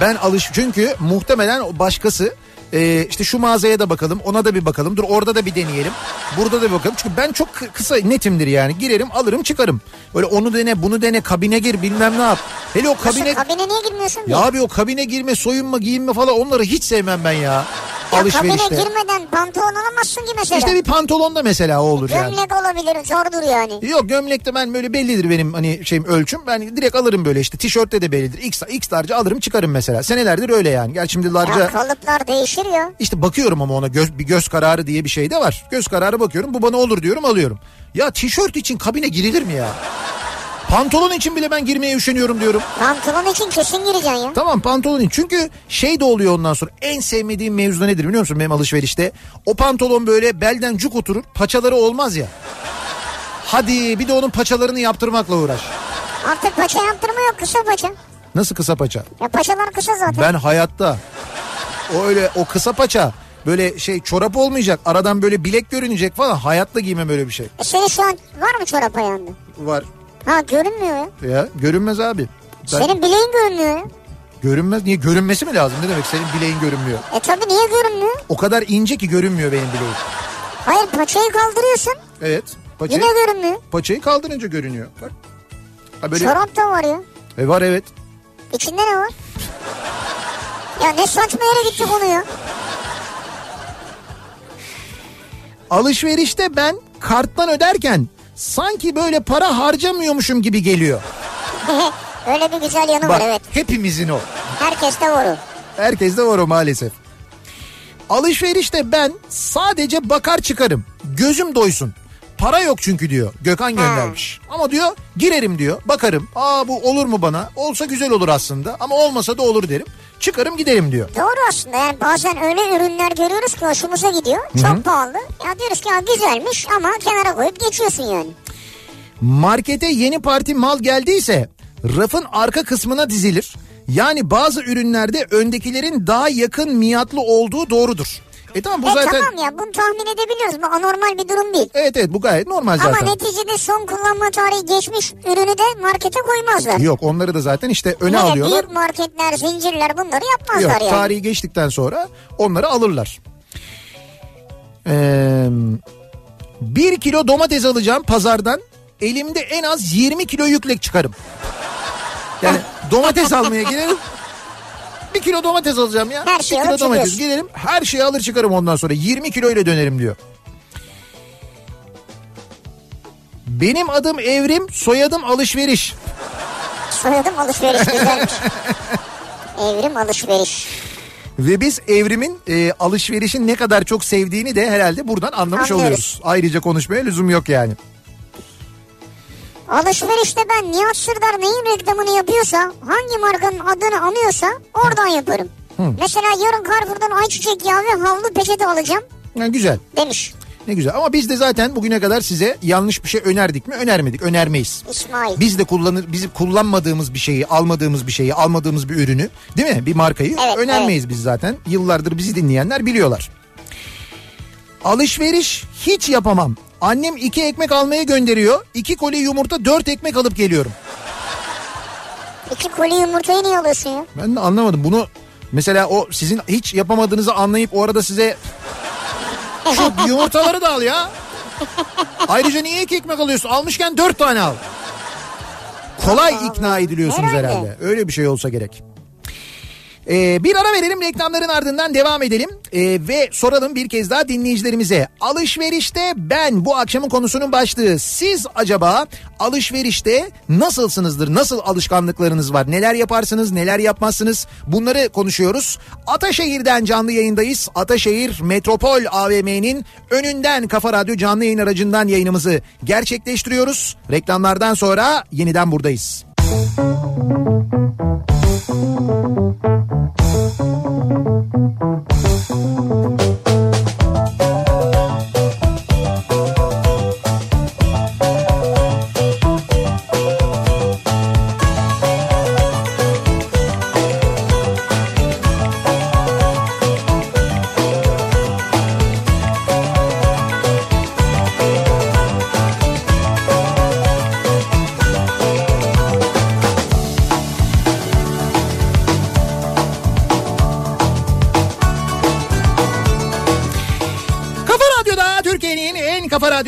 Ben alış çünkü muhtemelen başkası e, işte şu mağazaya da bakalım ona da bir bakalım dur orada da bir deneyelim burada da bir bakalım çünkü ben çok kı- kısa netimdir yani girerim alırım çıkarım öyle onu dene bunu dene kabine gir bilmem ne yap hele o Nasıl, kabine kabine niye girmiyorsun? ya abi o kabine girme soyunma giyinme falan onları hiç sevmem ben ya Ya kabine alışverişte girmeden pantolon alamazsın ki mesela. işte bir pantolonda mesela o olur yani. Gömlek olabilir zordur yani. Yok gömlekte ben böyle bellidir benim hani şeyim ölçüm. Ben direkt alırım böyle işte tişörtte de bellidir. X, X large alırım çıkarım mesela. Senelerdir öyle yani. Gerçi şimdi large'a Ya kalıplar değişir ya. işte bakıyorum ama ona göz, bir göz kararı diye bir şey de var. Göz kararı bakıyorum bu bana olur diyorum alıyorum. Ya tişört için kabine girilir mi ya? Pantolon için bile ben girmeye üşeniyorum diyorum. Pantolon için kesin gireceksin ya. Tamam pantolon için. Çünkü şey de oluyor ondan sonra. En sevmediğim mevzu nedir biliyor musun benim alışverişte? O pantolon böyle belden cuk oturur. Paçaları olmaz ya. Hadi bir de onun paçalarını yaptırmakla uğraş. Artık paça yaptırma yok kısa paça. Nasıl kısa paça? Ya paçalar kısa zaten. Ben hayatta o öyle o kısa paça böyle şey çorap olmayacak. Aradan böyle bilek görünecek falan. Hayatta giymem öyle bir şey. E senin şu an var mı çorap ayağında? Var. Ha görünmüyor ya. Ya görünmez abi. Ben- Senin bileğin görünmüyor ya. Görünmez. Niye görünmesi mi lazım? Ne demek senin bileğin görünmüyor? E tabi niye görünmüyor? O kadar ince ki görünmüyor benim bileğim. Hayır paçayı kaldırıyorsun. Evet. Paçayı, Yine görünmüyor. paçayı kaldırınca görünüyor. Bak. Ha böyle, Çorap da var ya. E var evet. İçinde ne var? Ya ne saçma yere gitti konu ya. Alışverişte ben karttan öderken sanki böyle para harcamıyormuşum gibi geliyor. Öyle bir güzel yanı Bak var evet. hepimizin o. Herkeste var o. Herkeste var o maalesef. Alışverişte ben sadece bakar çıkarım. Gözüm doysun. Para yok çünkü diyor. Gökhan göndermiş. Ama diyor girerim diyor. Bakarım. Aa bu olur mu bana? Olsa güzel olur aslında. Ama olmasa da olur derim. Çıkarım giderim diyor. Doğru aslında yani bazen öyle ürünler görüyoruz ki hoşumuza gidiyor. Çok pahalı. Ya diyoruz ki ya güzelmiş ama kenara koyup geçiyorsun yani. Markete yeni parti mal geldiyse rafın arka kısmına dizilir. Yani bazı ürünlerde öndekilerin daha yakın miyatlı olduğu doğrudur. E tamam bu e zaten... tamam ya bunu tahmin edebiliyoruz. Bu anormal bir durum değil. Evet evet bu gayet normal zaten. Ama neticede son kullanma tarihi geçmiş ürünü de markete koymazlar. Yok onları da zaten işte öne Hele alıyorlar. büyük marketler, zincirler bunları yapmazlar Yok yani. tarihi geçtikten sonra onları alırlar. Ee, bir kilo domates alacağım pazardan. Elimde en az 20 kilo yükle çıkarım. Yani domates almaya gelirim. Bir kilo domates alacağım ya. Her şeyi kilo alıp domates gelirim. Her şeyi alır çıkarım ondan sonra. 20 kilo ile dönerim diyor. Benim adım Evrim, soyadım Alışveriş. Soyadım alışveriş güzelmiş. Evrim alışveriş. Ve biz evrimin e, alışverişin ne kadar çok sevdiğini de herhalde buradan anlamış Anlıyoruz. oluyoruz. Ayrıca konuşmaya lüzum yok yani. Alışverişte ben Nihat Sırdar neyin reklamını yapıyorsa, hangi markanın adını anıyorsa oradan yaparım. Mesela yarın Carrefour'dan ayçiçek yağı ve havlu peçete alacağım Ha, güzel. demiş Ne güzel. Ama biz de zaten bugüne kadar size yanlış bir şey önerdik mi? Önermedik. Önermeyiz. İsmail. Biz de kullanır, bizim kullanmadığımız bir şeyi, almadığımız bir şeyi, almadığımız bir ürünü, değil mi? Bir markayı Evet, önermeyiz biz zaten. Yıllardır bizi dinleyenler biliyorlar. Alışveriş hiç yapamam. Annem iki ekmek almaya gönderiyor. İki koli yumurta dört ekmek alıp geliyorum. İki koli yumurtayı niye alıyorsun ya? Ben de anlamadım bunu. Mesela o sizin hiç yapamadığınızı anlayıp o arada size şu yumurtaları da al ya. Ayrıca niye iki ekmek alıyorsun? Almışken dört tane al. Kolay Allah ikna ediliyorsunuz herhalde. Herhalde. Öyle bir şey olsa gerek. Ee, bir ara verelim reklamların ardından devam edelim Ee, ve soralım bir kez daha dinleyicilerimize. Alışverişte ben bu akşamın konusunun başlığı. Siz acaba alışverişte nasılsınızdır? Nasıl alışkanlıklarınız var? Neler yaparsınız? Neler yapmazsınız? Bunları konuşuyoruz. Ataşehir'den canlı yayındayız. Ataşehir Metropol AVM'nin önünden Kafa Radyo canlı yayın aracından yayınımızı gerçekleştiriyoruz. Reklamlardan sonra yeniden buradayız. Kafa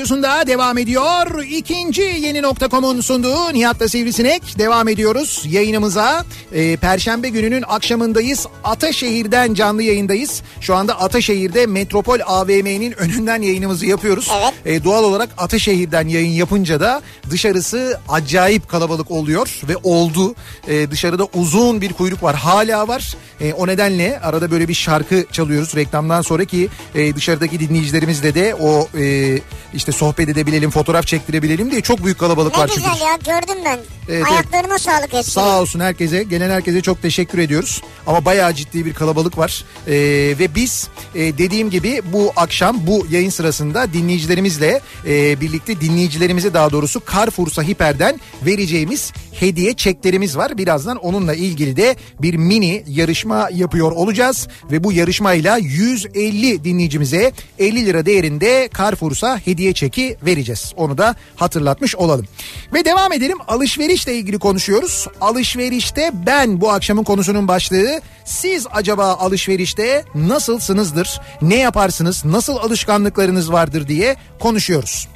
Radyosu'nda devam ediyor. İkinci yeni nokta.com'un sunduğu Nihat'la Sivrisinek devam ediyoruz yayınımıza. Ee, Perşembe gününün akşamındayız. Ataşehir'den canlı yayındayız. Şu anda Ataşehir'de Metropol AVM'nin önünden yayınımızı yapıyoruz. Evet. Ee, doğal olarak Ataşehir'den yayın yapınca da dışarısı acayip kalabalık oluyor ve oldu. Ee, dışarıda uzun bir kuyruk var. Hala var. Ee, o nedenle arada böyle bir şarkı çalıyoruz reklamdan sonra ki e, dışarıdaki dinleyicilerimizle de o e, işte sohbet edebilelim, fotoğraf çektirebilelim diye çok büyük kalabalık Ne var çünkü. güzel ya gördüm ben. Evet, Ayaklarına sağlık hepsine. Sağ olsun herkese, gelen herkese çok teşekkür ediyoruz. Ama bayağı ciddi bir kalabalık var. Ee, ve biz e, dediğim gibi bu akşam bu yayın sırasında dinleyicilerimizle e, birlikte dinleyicilerimize daha doğrusu Carrefour'sa Hiper'den vereceğimiz hediye çeklerimiz var. Birazdan onunla ilgili de bir mini yarışma yapıyor olacağız. Ve bu yarışmayla 150 dinleyicimize 50 lira değerinde Carrefour'sa hediye çeki vereceğiz. Onu da hatırlatmış olalım. Ve devam edelim alışverişle ilgili konuşuyoruz. Alışverişte ben bu akşamın konusunun başlığı. Siz acaba alışverişte nasılsınızdır? Ne yaparsınız? Nasıl alışkanlıklarınız vardır diye konuşuyoruz.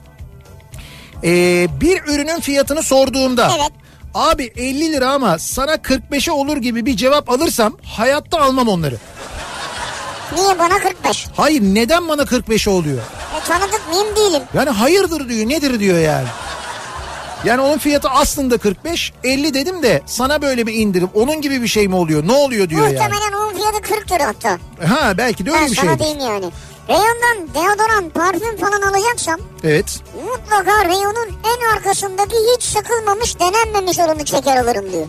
Ee, bir ürünün fiyatını sorduğumda Evet. Abi 50 lira ama sana 45'e olur gibi bir cevap alırsam hayatta almam onları. Niye bana 45? Hayır neden bana 45'e oluyor? E, tanıdık mıyım değilim. Yani hayırdır diyor nedir diyor yani. Yani onun fiyatı aslında 45 50 dedim de sana böyle bir indirim onun gibi bir şey mi oluyor ne oluyor diyor yani. Muhtemelen onun fiyatı 40 lira hatta. Ha belki de öyle Ben bir sana şeydir. diyeyim yani. Reyondan deodorant, parfüm falan alacaksam Evet. mutlaka reyonun en arkasındaki hiç sıkılmamış, denenmemiş olanı çeker alırım diyor.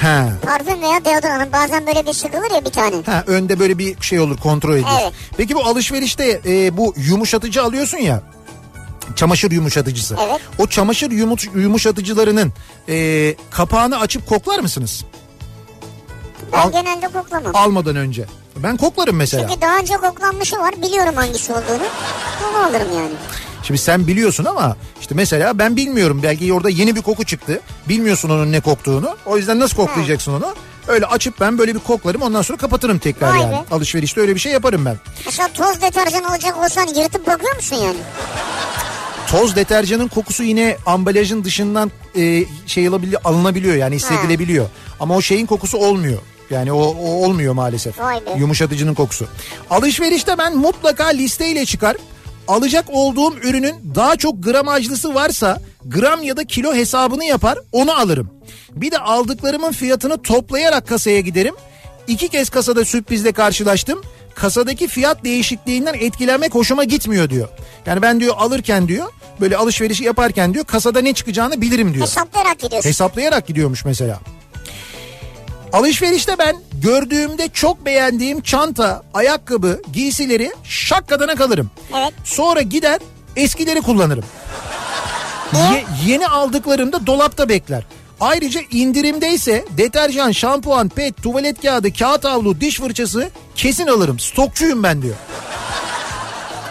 Ha. Parfüm veya deodorant bazen böyle bir sıkılır ya bir tane. Ha önde böyle bir şey olur kontrol edilir. Evet. Peki bu alışverişte e, bu yumuşatıcı alıyorsun ya. Çamaşır yumuşatıcısı. Evet. O çamaşır yumuş- yumuşatıcılarının e, kapağını açıp koklar mısınız? Ben Al- genelde koklamam. Almadan önce. Ben koklarım mesela. Çünkü daha önce koklanmışı var. Biliyorum hangisi olduğunu. Onu alırım yani. Şimdi sen biliyorsun ama işte mesela ben bilmiyorum. Belki orada yeni bir koku çıktı. Bilmiyorsun onun ne koktuğunu. O yüzden nasıl koklayacaksın onu? Öyle açıp ben böyle bir koklarım ondan sonra kapatırım tekrar Vay yani. be. Alışverişte öyle bir şey yaparım ben. Mesela toz deterjan alacak olsan yırtıp bakıyor musun yani? Toz deterjanın kokusu yine ambalajın dışından e, şey alınabiliyor yani hissedilebiliyor. Ama o şeyin kokusu olmuyor. Yani o, o olmuyor maalesef. Be. Yumuşatıcının kokusu. Alışverişte ben mutlaka listeyle çıkar. Alacak olduğum ürünün daha çok gramajlısı varsa gram ya da kilo hesabını yapar onu alırım. Bir de aldıklarımın fiyatını toplayarak kasaya giderim. İki kez kasada sürprizle karşılaştım. Kasadaki fiyat değişikliğinden etkilenmek hoşuma gitmiyor diyor. Yani ben diyor alırken diyor böyle alışverişi yaparken diyor kasada ne çıkacağını bilirim diyor. Hesaplayarak gidiyorsun. Hesaplayarak gidiyormuş mesela. Alışverişte ben gördüğümde çok beğendiğim çanta, ayakkabı, giysileri şakkadana kalırım. Evet. Sonra gider eskileri kullanırım. Ye- yeni aldıklarımda dolapta bekler. Ayrıca indirimdeyse deterjan, şampuan, pet, tuvalet kağıdı, kağıt havlu, diş fırçası kesin alırım. Stokçuyum ben diyor.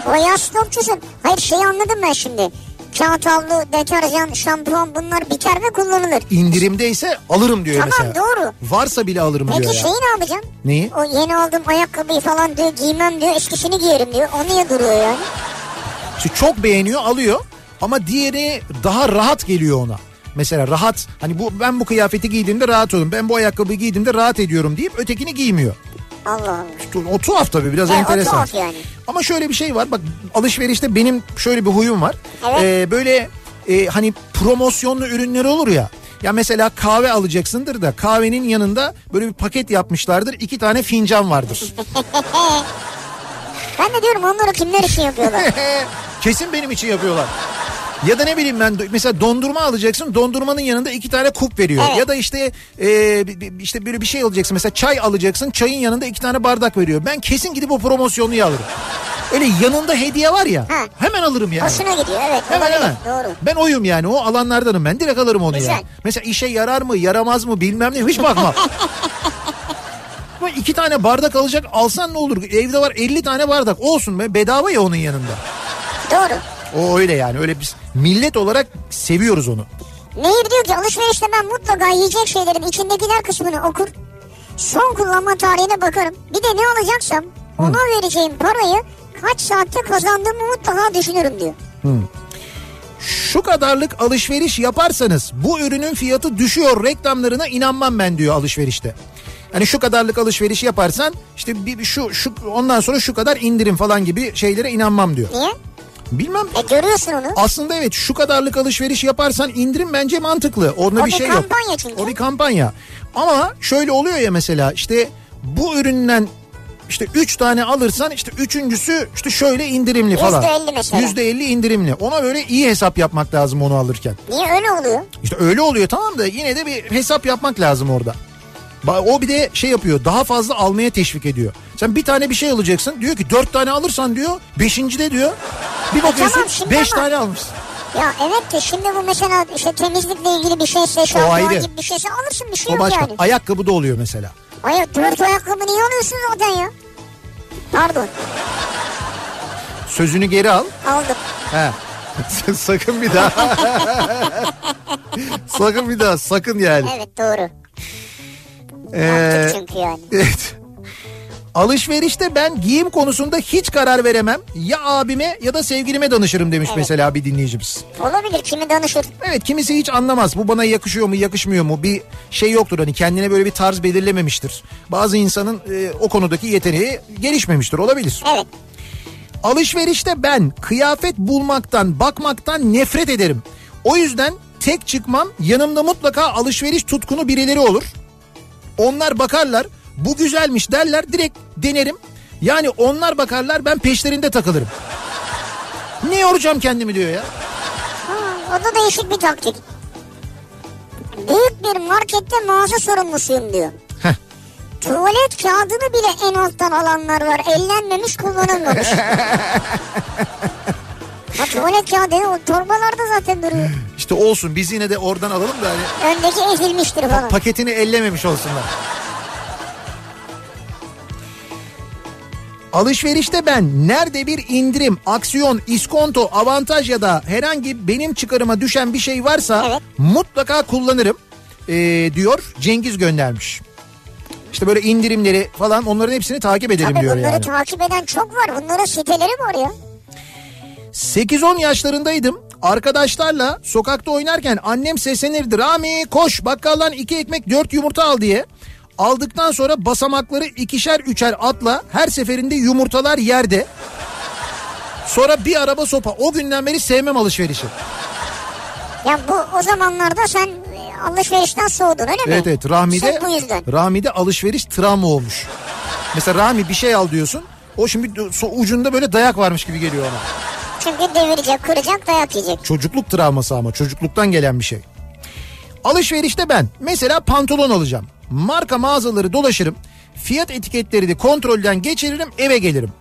Bayağı stokçusun. Hayır şeyi anladım ben şimdi. Kağıt havlu, deterjan, şampuan bunlar biter ve kullanılır. İndirimdeyse alırım diyor Tamam, mesela. doğru. Varsa bile alırım Peki diyor ya. şeyi ne yapacaksın? Neyi? O yeni aldığım ayakkabıyı falan diyor giymem diyor eskisini giyerim diyor. O niye duruyor yani? İşte çok beğeniyor alıyor ama diğeri daha rahat geliyor ona. Mesela rahat hani bu ben bu kıyafeti giydiğimde rahat olurum. Ben bu ayakkabıyı giydiğimde rahat ediyorum deyip ötekini giymiyor. Allah Allah. Tu- O tuhaf tabii biraz E, o enteresan. tuhaf yani. Ama şöyle bir şey var bak alışverişte benim şöyle bir huyum var. Evet. Ee, böyle e, hani promosyonlu ürünler olur ya. Ya mesela kahve alacaksındır da kahvenin yanında böyle bir paket yapmışlardır. iki tane fincan vardır. Ben de diyorum onları kimler için yapıyorlar? Kesin benim için yapıyorlar. Ya da ne bileyim ben mesela dondurma alacaksın dondurmanın yanında iki tane kup veriyor. Evet. Ya da işte e, işte böyle bir şey alacaksın mesela çay alacaksın çayın yanında iki tane bardak veriyor. Ben kesin gidip o promosyonluyu alırım. Öyle yanında hediye var ya Ha. hemen alırım yani. Hoşuna gidiyor evet. Hemen olabilir, hemen. Doğru. Ben oyum yani o alanlardanım ben direkt alırım onu Güzel. yani. Mesela işe yarar mı yaramaz mı bilmem ne hiç bakmam. Ama iki tane bardak alacak alsan ne olur? Evde var 50 tane bardak olsun be bedava ya onun yanında. Doğru. O öyle yani öyle biz millet olarak seviyoruz onu. Nehir diyor ki alışverişte ben mutlaka yiyecek şeylerin içindekiler kısmını okur. Son kullanma tarihine bakarım. Bir de ne alacaksam ona vereceğim parayı kaç saatte kazandığımı mutlaka düşünürüm diyor. Şu kadarlık alışveriş yaparsanız bu ürünün fiyatı düşüyor reklamlarına inanmam ben diyor alışverişte. Hani şu kadarlık alışveriş yaparsan işte bir, şu şu ondan sonra şu kadar indirim falan gibi şeylere inanmam diyor. Niye? Bilmem E görüyorsun onu. aslında evet şu kadarlık alışveriş yaparsan indirim bence mantıklı. Orada O bir bir şey yok. kampanya çünkü. O bir kampanya. Ama şöyle oluyor ya mesela işte bu üründen işte 3 tane alırsan işte üçüncüsü işte şöyle indirimli falan. %50 mesela. %50 indirimli. Ona böyle iyi hesap yapmak lazım onu alırken. Niye öyle oluyor? İşte öyle oluyor tamam da yine de bir hesap yapmak lazım orada. O bir de şey yapıyor daha fazla almaya teşvik ediyor. Sen bir tane bir şey alacaksın diyor ki dört tane alırsan diyor beşinci de diyor. Bir bakıyorsun tamam, beş ama- tane almışsın. Ya evet de şimdi bu mesela işte temizlikle ilgili bir şeyse, şampuan gibi bir şeyse alırsın bir şey O yok başka. yani. Ayakkabı da oluyor mesela. Hayır dört ayakkabı niye alıyorsun zaten ya? Pardon Sözünü geri al. aldım. He. sakın bir daha. sakın bir daha sakın yani. Evet doğru. Ee, çünkü yani. evet. Alışverişte ben giyim konusunda hiç karar veremem. Ya abime ya da sevgilime danışırım demiş Evet. mesela bir dinleyicimiz. Olabilir kimi danışır. Evet kimisi hiç anlamaz. Bu bana yakışıyor mu yakışmıyor mu bir şey yoktur. Hani kendine böyle bir tarz belirlememiştir. Bazı insanın e, o konudaki yeteneği gelişmemiştir olabilir. Evet. Alışverişte ben kıyafet bulmaktan bakmaktan nefret ederim. O yüzden tek çıkmam yanımda mutlaka alışveriş tutkunu birileri olur. Onlar bakarlar bu güzelmiş derler direkt denerim. Yani onlar bakarlar ben peşlerinde takılırım. Ne yoracağım kendimi diyor ya. Ha, o da değişik bir taktik. Büyük bir markette mağaza sorumlusuyum diyor. Heh. Tuvalet kağıdını bile en alttan alanlar var. Ellenmemiş kullanılmamış. ha, tuvalet kağıdı o torbalarda zaten duruyor. İşte olsun biz yine de oradan alalım da hani Öndeki ezilmiştir falan. paketini ellememiş olsunlar. Alışverişte ben nerede bir indirim, aksiyon, iskonto, avantaj ya da herhangi benim çıkarıma düşen bir şey varsa Evet. mutlaka kullanırım ee, diyor Cengiz göndermiş. İşte böyle indirimleri falan onların hepsini takip ederim Tabii diyor bunları yani. takip eden çok var. Bunların siteleri var ya. 8-10 yaşlarındaydım. Arkadaşlarla sokakta oynarken annem seslenirdi. Rami koş bakkaldan iki ekmek dört yumurta al diye. Aldıktan sonra basamakları ikişer üçer atla her seferinde yumurtalar yerde. Sonra bir araba sopa. O günden beri sevmem alışverişi. Ya bu o zamanlarda sen alışverişten soğudun öyle mi? Evet evet Rahmi'de, Sırf. Rahmi'de alışveriş travma olmuş. Mesela Rahmi bir şey al diyorsun. O şimdi ucunda böyle dayak varmış gibi geliyor ona. Çünkü devirecek, kıracak, dayak yiyecek. Çocukluk travması ama çocukluktan gelen bir şey. Alışverişte ben mesela pantolon alacağım. Marka mağazaları dolaşırım. Fiyat etiketleri de kontrolden geçiririm eve gelirim.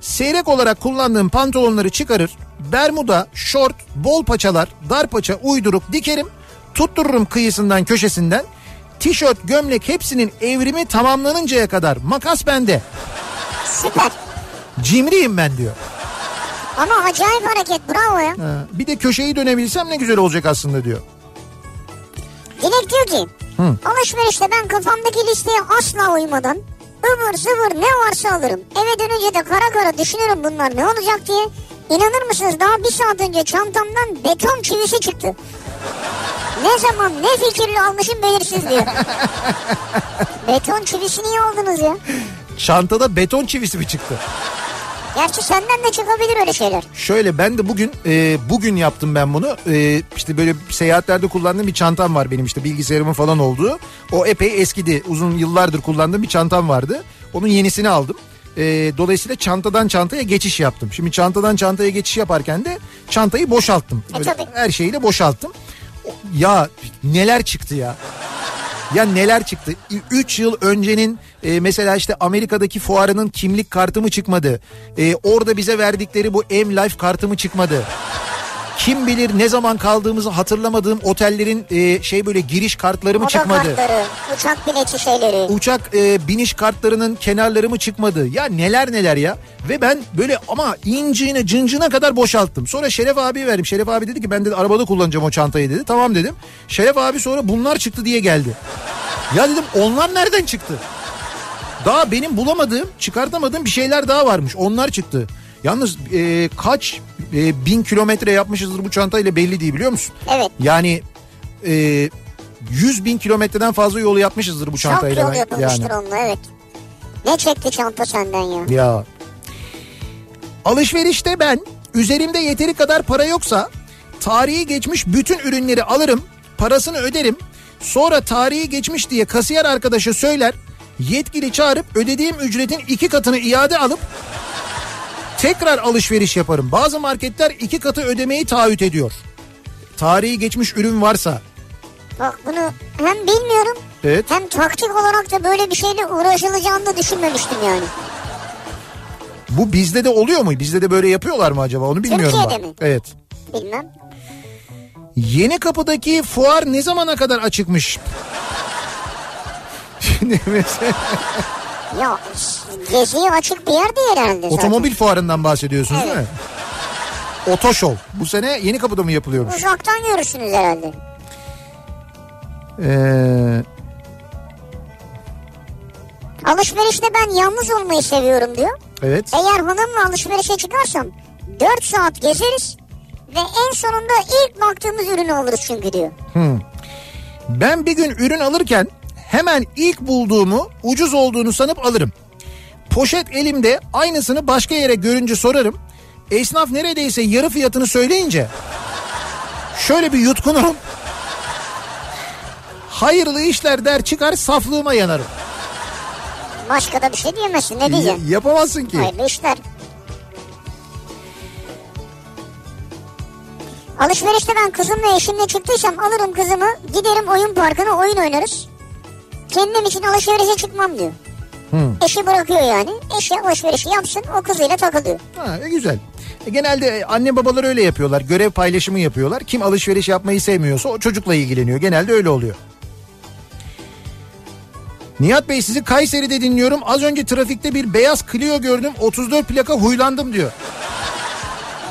Seyrek olarak kullandığım pantolonları çıkarır. Bermuda, şort, bol paçalar, dar paça uydurup dikerim. Tuttururum kıyısından köşesinden. Tişört, gömlek hepsinin evrimi tamamlanıncaya kadar makas bende. Süper. Cimriyim ben diyor. Ama acayip hareket bravo ya. Ha, Bir de köşeyi dönebilsem ne güzel olacak aslında diyor. Dilek diyor ki alışverişte ben kafamdaki listeye asla uymadan ıvır zıvır ne varsa alırım. Eve dönünce de kara kara düşünürüm bunlar ne olacak diye. İnanır mısınız daha bir saat önce çantamdan beton çivisi çıktı. Ne zaman ne fikirle almışım belirsiz diyor. beton çivisi niye aldınız ya? Çantada beton çivisi mi çıktı? Gerçi senden de çıkabilir öyle şeyler. Şöyle ben de bugün e, bugün yaptım ben bunu. E, işte böyle seyahatlerde kullandığım bir çantam var benim işte bilgisayarımın falan olduğu. O epey eskidi. Uzun yıllardır kullandığım bir çantam vardı. Onun yenisini aldım. E, dolayısıyla çantadan çantaya geçiş yaptım. Şimdi çantadan çantaya geçiş yaparken de çantayı boşalttım. E, Böyle tabii. her şeyiyle boşalttım. O- Ya neler çıktı ya. Ya neler çıktı? 3 yıl öncenin e, mesela işte Amerika'daki fuarının kimlik kartı mı çıkmadı? E, orada bize verdikleri bu M-Life kartı mı çıkmadı? Kim bilir ne zaman kaldığımızı hatırlamadığım otellerin e, şey böyle giriş kartları mı Oda çıkmadı? kartları, uçak bileti şeyleri. Uçak e, biniş kartlarının kenarları mı çıkmadı? Ya neler neler ya. Ve ben böyle ama inciğine cıncına kadar boşalttım. Sonra Şeref abiye verdim. Şeref abi dedi ki ben de arabada kullanacağım o çantayı dedi. Tamam dedim. Şeref abi sonra bunlar çıktı diye geldi. Ya dedim onlar nereden çıktı? Daha benim bulamadığım, çıkartamadığım bir şeyler daha varmış. Onlar çıktı. Yalnız e, kaç e, bin kilometre yapmışızdır bu çantayla belli değil biliyor musun? Evet. Yani e, 100 bin kilometreden fazla yolu yapmışızdır bu Çok çantayla. yol ben- yapılmıştır yani. onunla evet. Ne çekti çanta senden ya? Ya. Alışverişte ben üzerimde yeteri kadar para yoksa tarihi geçmiş bütün ürünleri alırım, parasını öderim. Sonra tarihi geçmiş diye kasiyer arkadaşa söyler. Yetkili çağırıp ödediğim ücretin iki katını iade alıp tekrar alışveriş yaparım. Bazı marketler iki katı ödemeyi taahhüt ediyor. Tarihi geçmiş ürün varsa. Bak bunu hem bilmiyorum Evet. hem taktik olarak da böyle bir şeyle uğraşılacağını da düşünmemiştim yani. Bu bizde de oluyor mu? Bizde de böyle yapıyorlar mı acaba? Onu bilmiyorum. Türkiye'de ben. mi? Evet. Bilmem. Yeni kapıdaki fuar ne zamana kadar açıkmış? Şimdi mesela Ya geziye açık bir yer değil herhalde zaten. otomobil fuarından bahsediyorsunuz değil mi? Otoşov. Bu sene yeni kapıda mı yapılıyormuş? Uzaktan görürsünüz herhalde. Ee, Alışverişte ben yalnız olmayı seviyorum diyor. evet. Eğer hanımla alışverişe çıkarsam 4 saat gezeriz ve en sonunda ilk baktığımız ürünü alırız çünkü diyor. Ben bir gün ürün alırken hemen ilk bulduğumu ucuz olduğunu sanıp alırım. Poşet elimde aynısını başka yere görünce sorarım. Esnaf neredeyse yarı fiyatını söyleyince şöyle bir yutkunurum. Hayırlı işler der çıkar saflığıma yanarım. Başka da bir şey diyemezsin ne diyeceksin? Y- yapamazsın ki. Hayırlı işler. Alışverişte ben kızımla eşimle çıktıysam alırım kızımı giderim oyun parkına oyun oynarız. Kendim için alışverişe çıkmam diyor. Eşi bırakıyor yani. Eşi alışverişi yapsın o kızıyla takılıyor. Ha, e, güzel. E, genelde anne babalar öyle yapıyorlar. Görev paylaşımı yapıyorlar. Kim alışveriş yapmayı sevmiyorsa o çocukla ilgileniyor. Genelde öyle oluyor. Nihat Bey sizi Kayseri'de dinliyorum. Az önce trafikte bir beyaz Clio gördüm. 34 plaka huylandım diyor.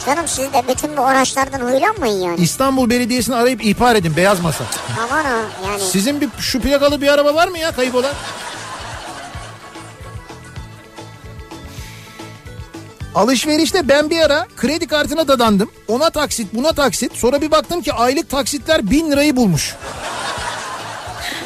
Canım siz de bütün bu araçlardan huylanmayın yani. İstanbul Belediyesi'ni arayıp ihbar edin beyaz masa. Aman ha yani. Sizin bir şu plakalı bir araba var mı ya kayıp olan? Alışverişte ben bir ara kredi kartına dadandım. Ona taksit buna taksit. Sonra bir baktım ki aylık taksitler bin lirayı bulmuş.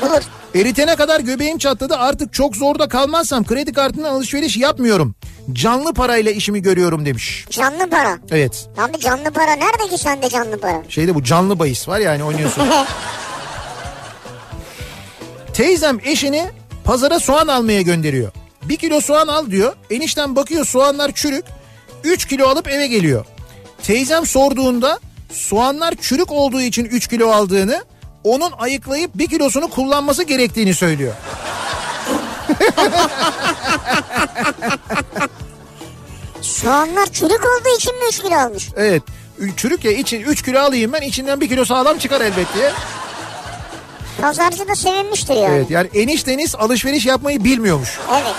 Bulur. Eritene kadar göbeğim çatladı artık çok zorda kalmazsam kredi kartından alışveriş yapmıyorum. Canlı parayla işimi görüyorum demiş. Canlı para. Evet Abi canlı para nerede ki sende canlı para? şeyde bu canlı bahis var yani oynuyorsun. Teyzem eşini pazara soğan almaya gönderiyor. Bir kilo soğan al diyor. Enişten bakıyor soğanlar çürük. 3 kilo alıp eve geliyor. Teyzem sorduğunda soğanlar çürük olduğu için 3 kilo aldığını onun ayıklayıp bir kilosunu kullanması gerektiğini söylüyor. Soğanlar çürük olduğu için mi 3 kilo almış? Evet çürük ya için 3 kilo alayım ben içinden bir kilo sağlam çıkar elbet diye. Pazarcı da sevinmiştir yani. Evet yani enişteniz alışveriş yapmayı bilmiyormuş. Evet.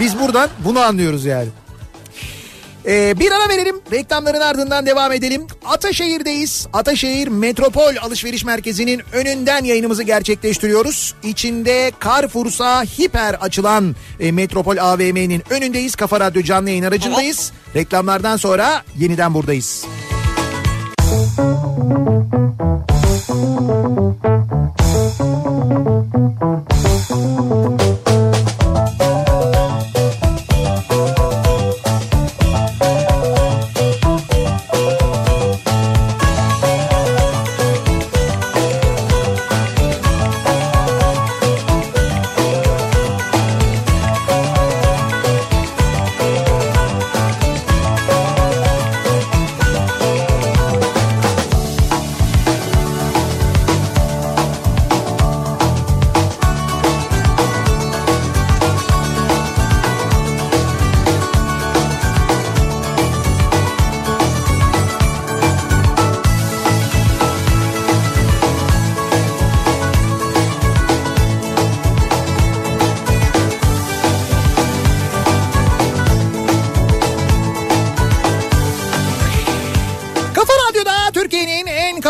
Biz buradan bunu anlıyoruz yani. Ee, bir ara verelim. Reklamların ardından devam edelim. Ataşehir'deyiz. Ataşehir Metropol Alışveriş Merkezi'nin önünden yayınımızı gerçekleştiriyoruz. İçinde Carrefour'sa hiper açılan e, Metropol AVM'nin önündeyiz. Kafa Radyo canlı yayın aracındayız. Reklamlardan sonra yeniden buradayız.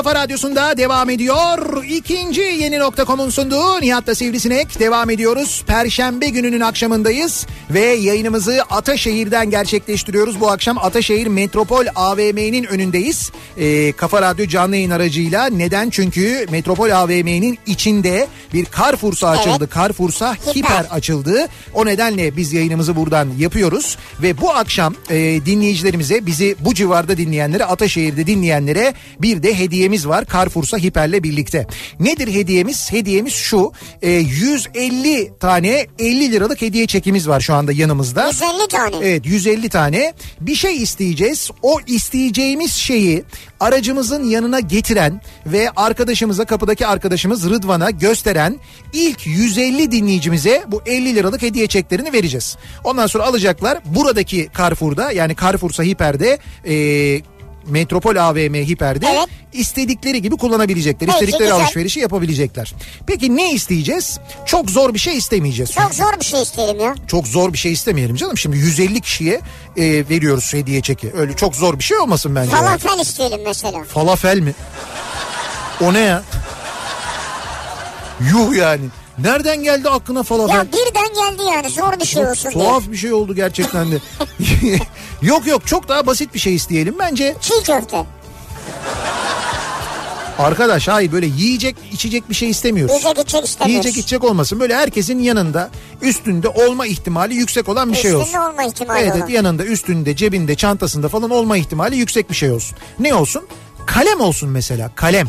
Kafa Radyosu'nda devam ediyor. İkinci yeni nokta.com'un sunduğu Nihat'ta Sivrisinek devam ediyoruz. Perşembe gününün akşamındayız ve yayınımızı Ataşehir'den gerçekleştiriyoruz. Bu akşam Ataşehir Metropol AVM'nin önündeyiz. Ee, Kafa Radyo canlı yayın aracıyla. Neden? Çünkü Metropol AVM'nin içinde bir Carrefour'sa açıldı. Evet. Carrefour'sa Hiper. hiper açıldı. O nedenle biz yayınımızı buradan yapıyoruz ve bu akşam e, dinleyicilerimize bizi bu civarda dinleyenlere Ataşehir'de dinleyenlere bir de hediyemiz var Carrefour'sa hiperle birlikte. Nedir hediyemiz? Hediyemiz şu e, 150 tane 50 liralık hediye çekimiz var şu anda yanımızda. 150 tane. Evet 150 tane bir şey isteyeceğiz. O isteyeceğimiz şeyi aracımızın yanına getiren ve arkadaşımıza kapıdaki arkadaşımız Rıdvan'a gösteren ilk 150 dinleyicimize bu 50 liralık hediye çeklerini vereceğiz. Ondan sonra alacaklar buradaki Carrefour'da yani Carrefour'sa Hiper'de e, Metropol AVM Hiper'de Evet. istedikleri gibi kullanabilecekler. Peki, istedikleri güzel. alışverişi yapabilecekler. Peki ne isteyeceğiz? Çok zor bir şey istemeyeceğiz. Çok zor bir şey isteyelim ya. Çok zor bir şey istemeyelim canım. Şimdi 150 kişiye e, veriyoruz hediye çeki. Öyle çok zor bir şey olmasın bence. Falafel isteyelim mesela. Falafel mi? O ne ya? Yuh yani. Nereden geldi aklına falafel? Ya birden geldi yani zor bir şey olsun diye. tuhaf bir şey oldu gerçekten de. yok yok çok daha basit bir şey isteyelim. Bence Çiğ köfte. arkadaş hayır böyle yiyecek içecek bir şey istemiyoruz. Yiyecek içecek istemiyoruz. Yiyecek içecek olmasın. Böyle herkesin yanında üstünde olma ihtimali yüksek olan bir şey olsun. Üstünde olma ihtimali Evet, olan. yanında üstünde cebinde çantasında falan olma ihtimali yüksek bir şey olsun. Ne olsun? Kalem olsun mesela kalem.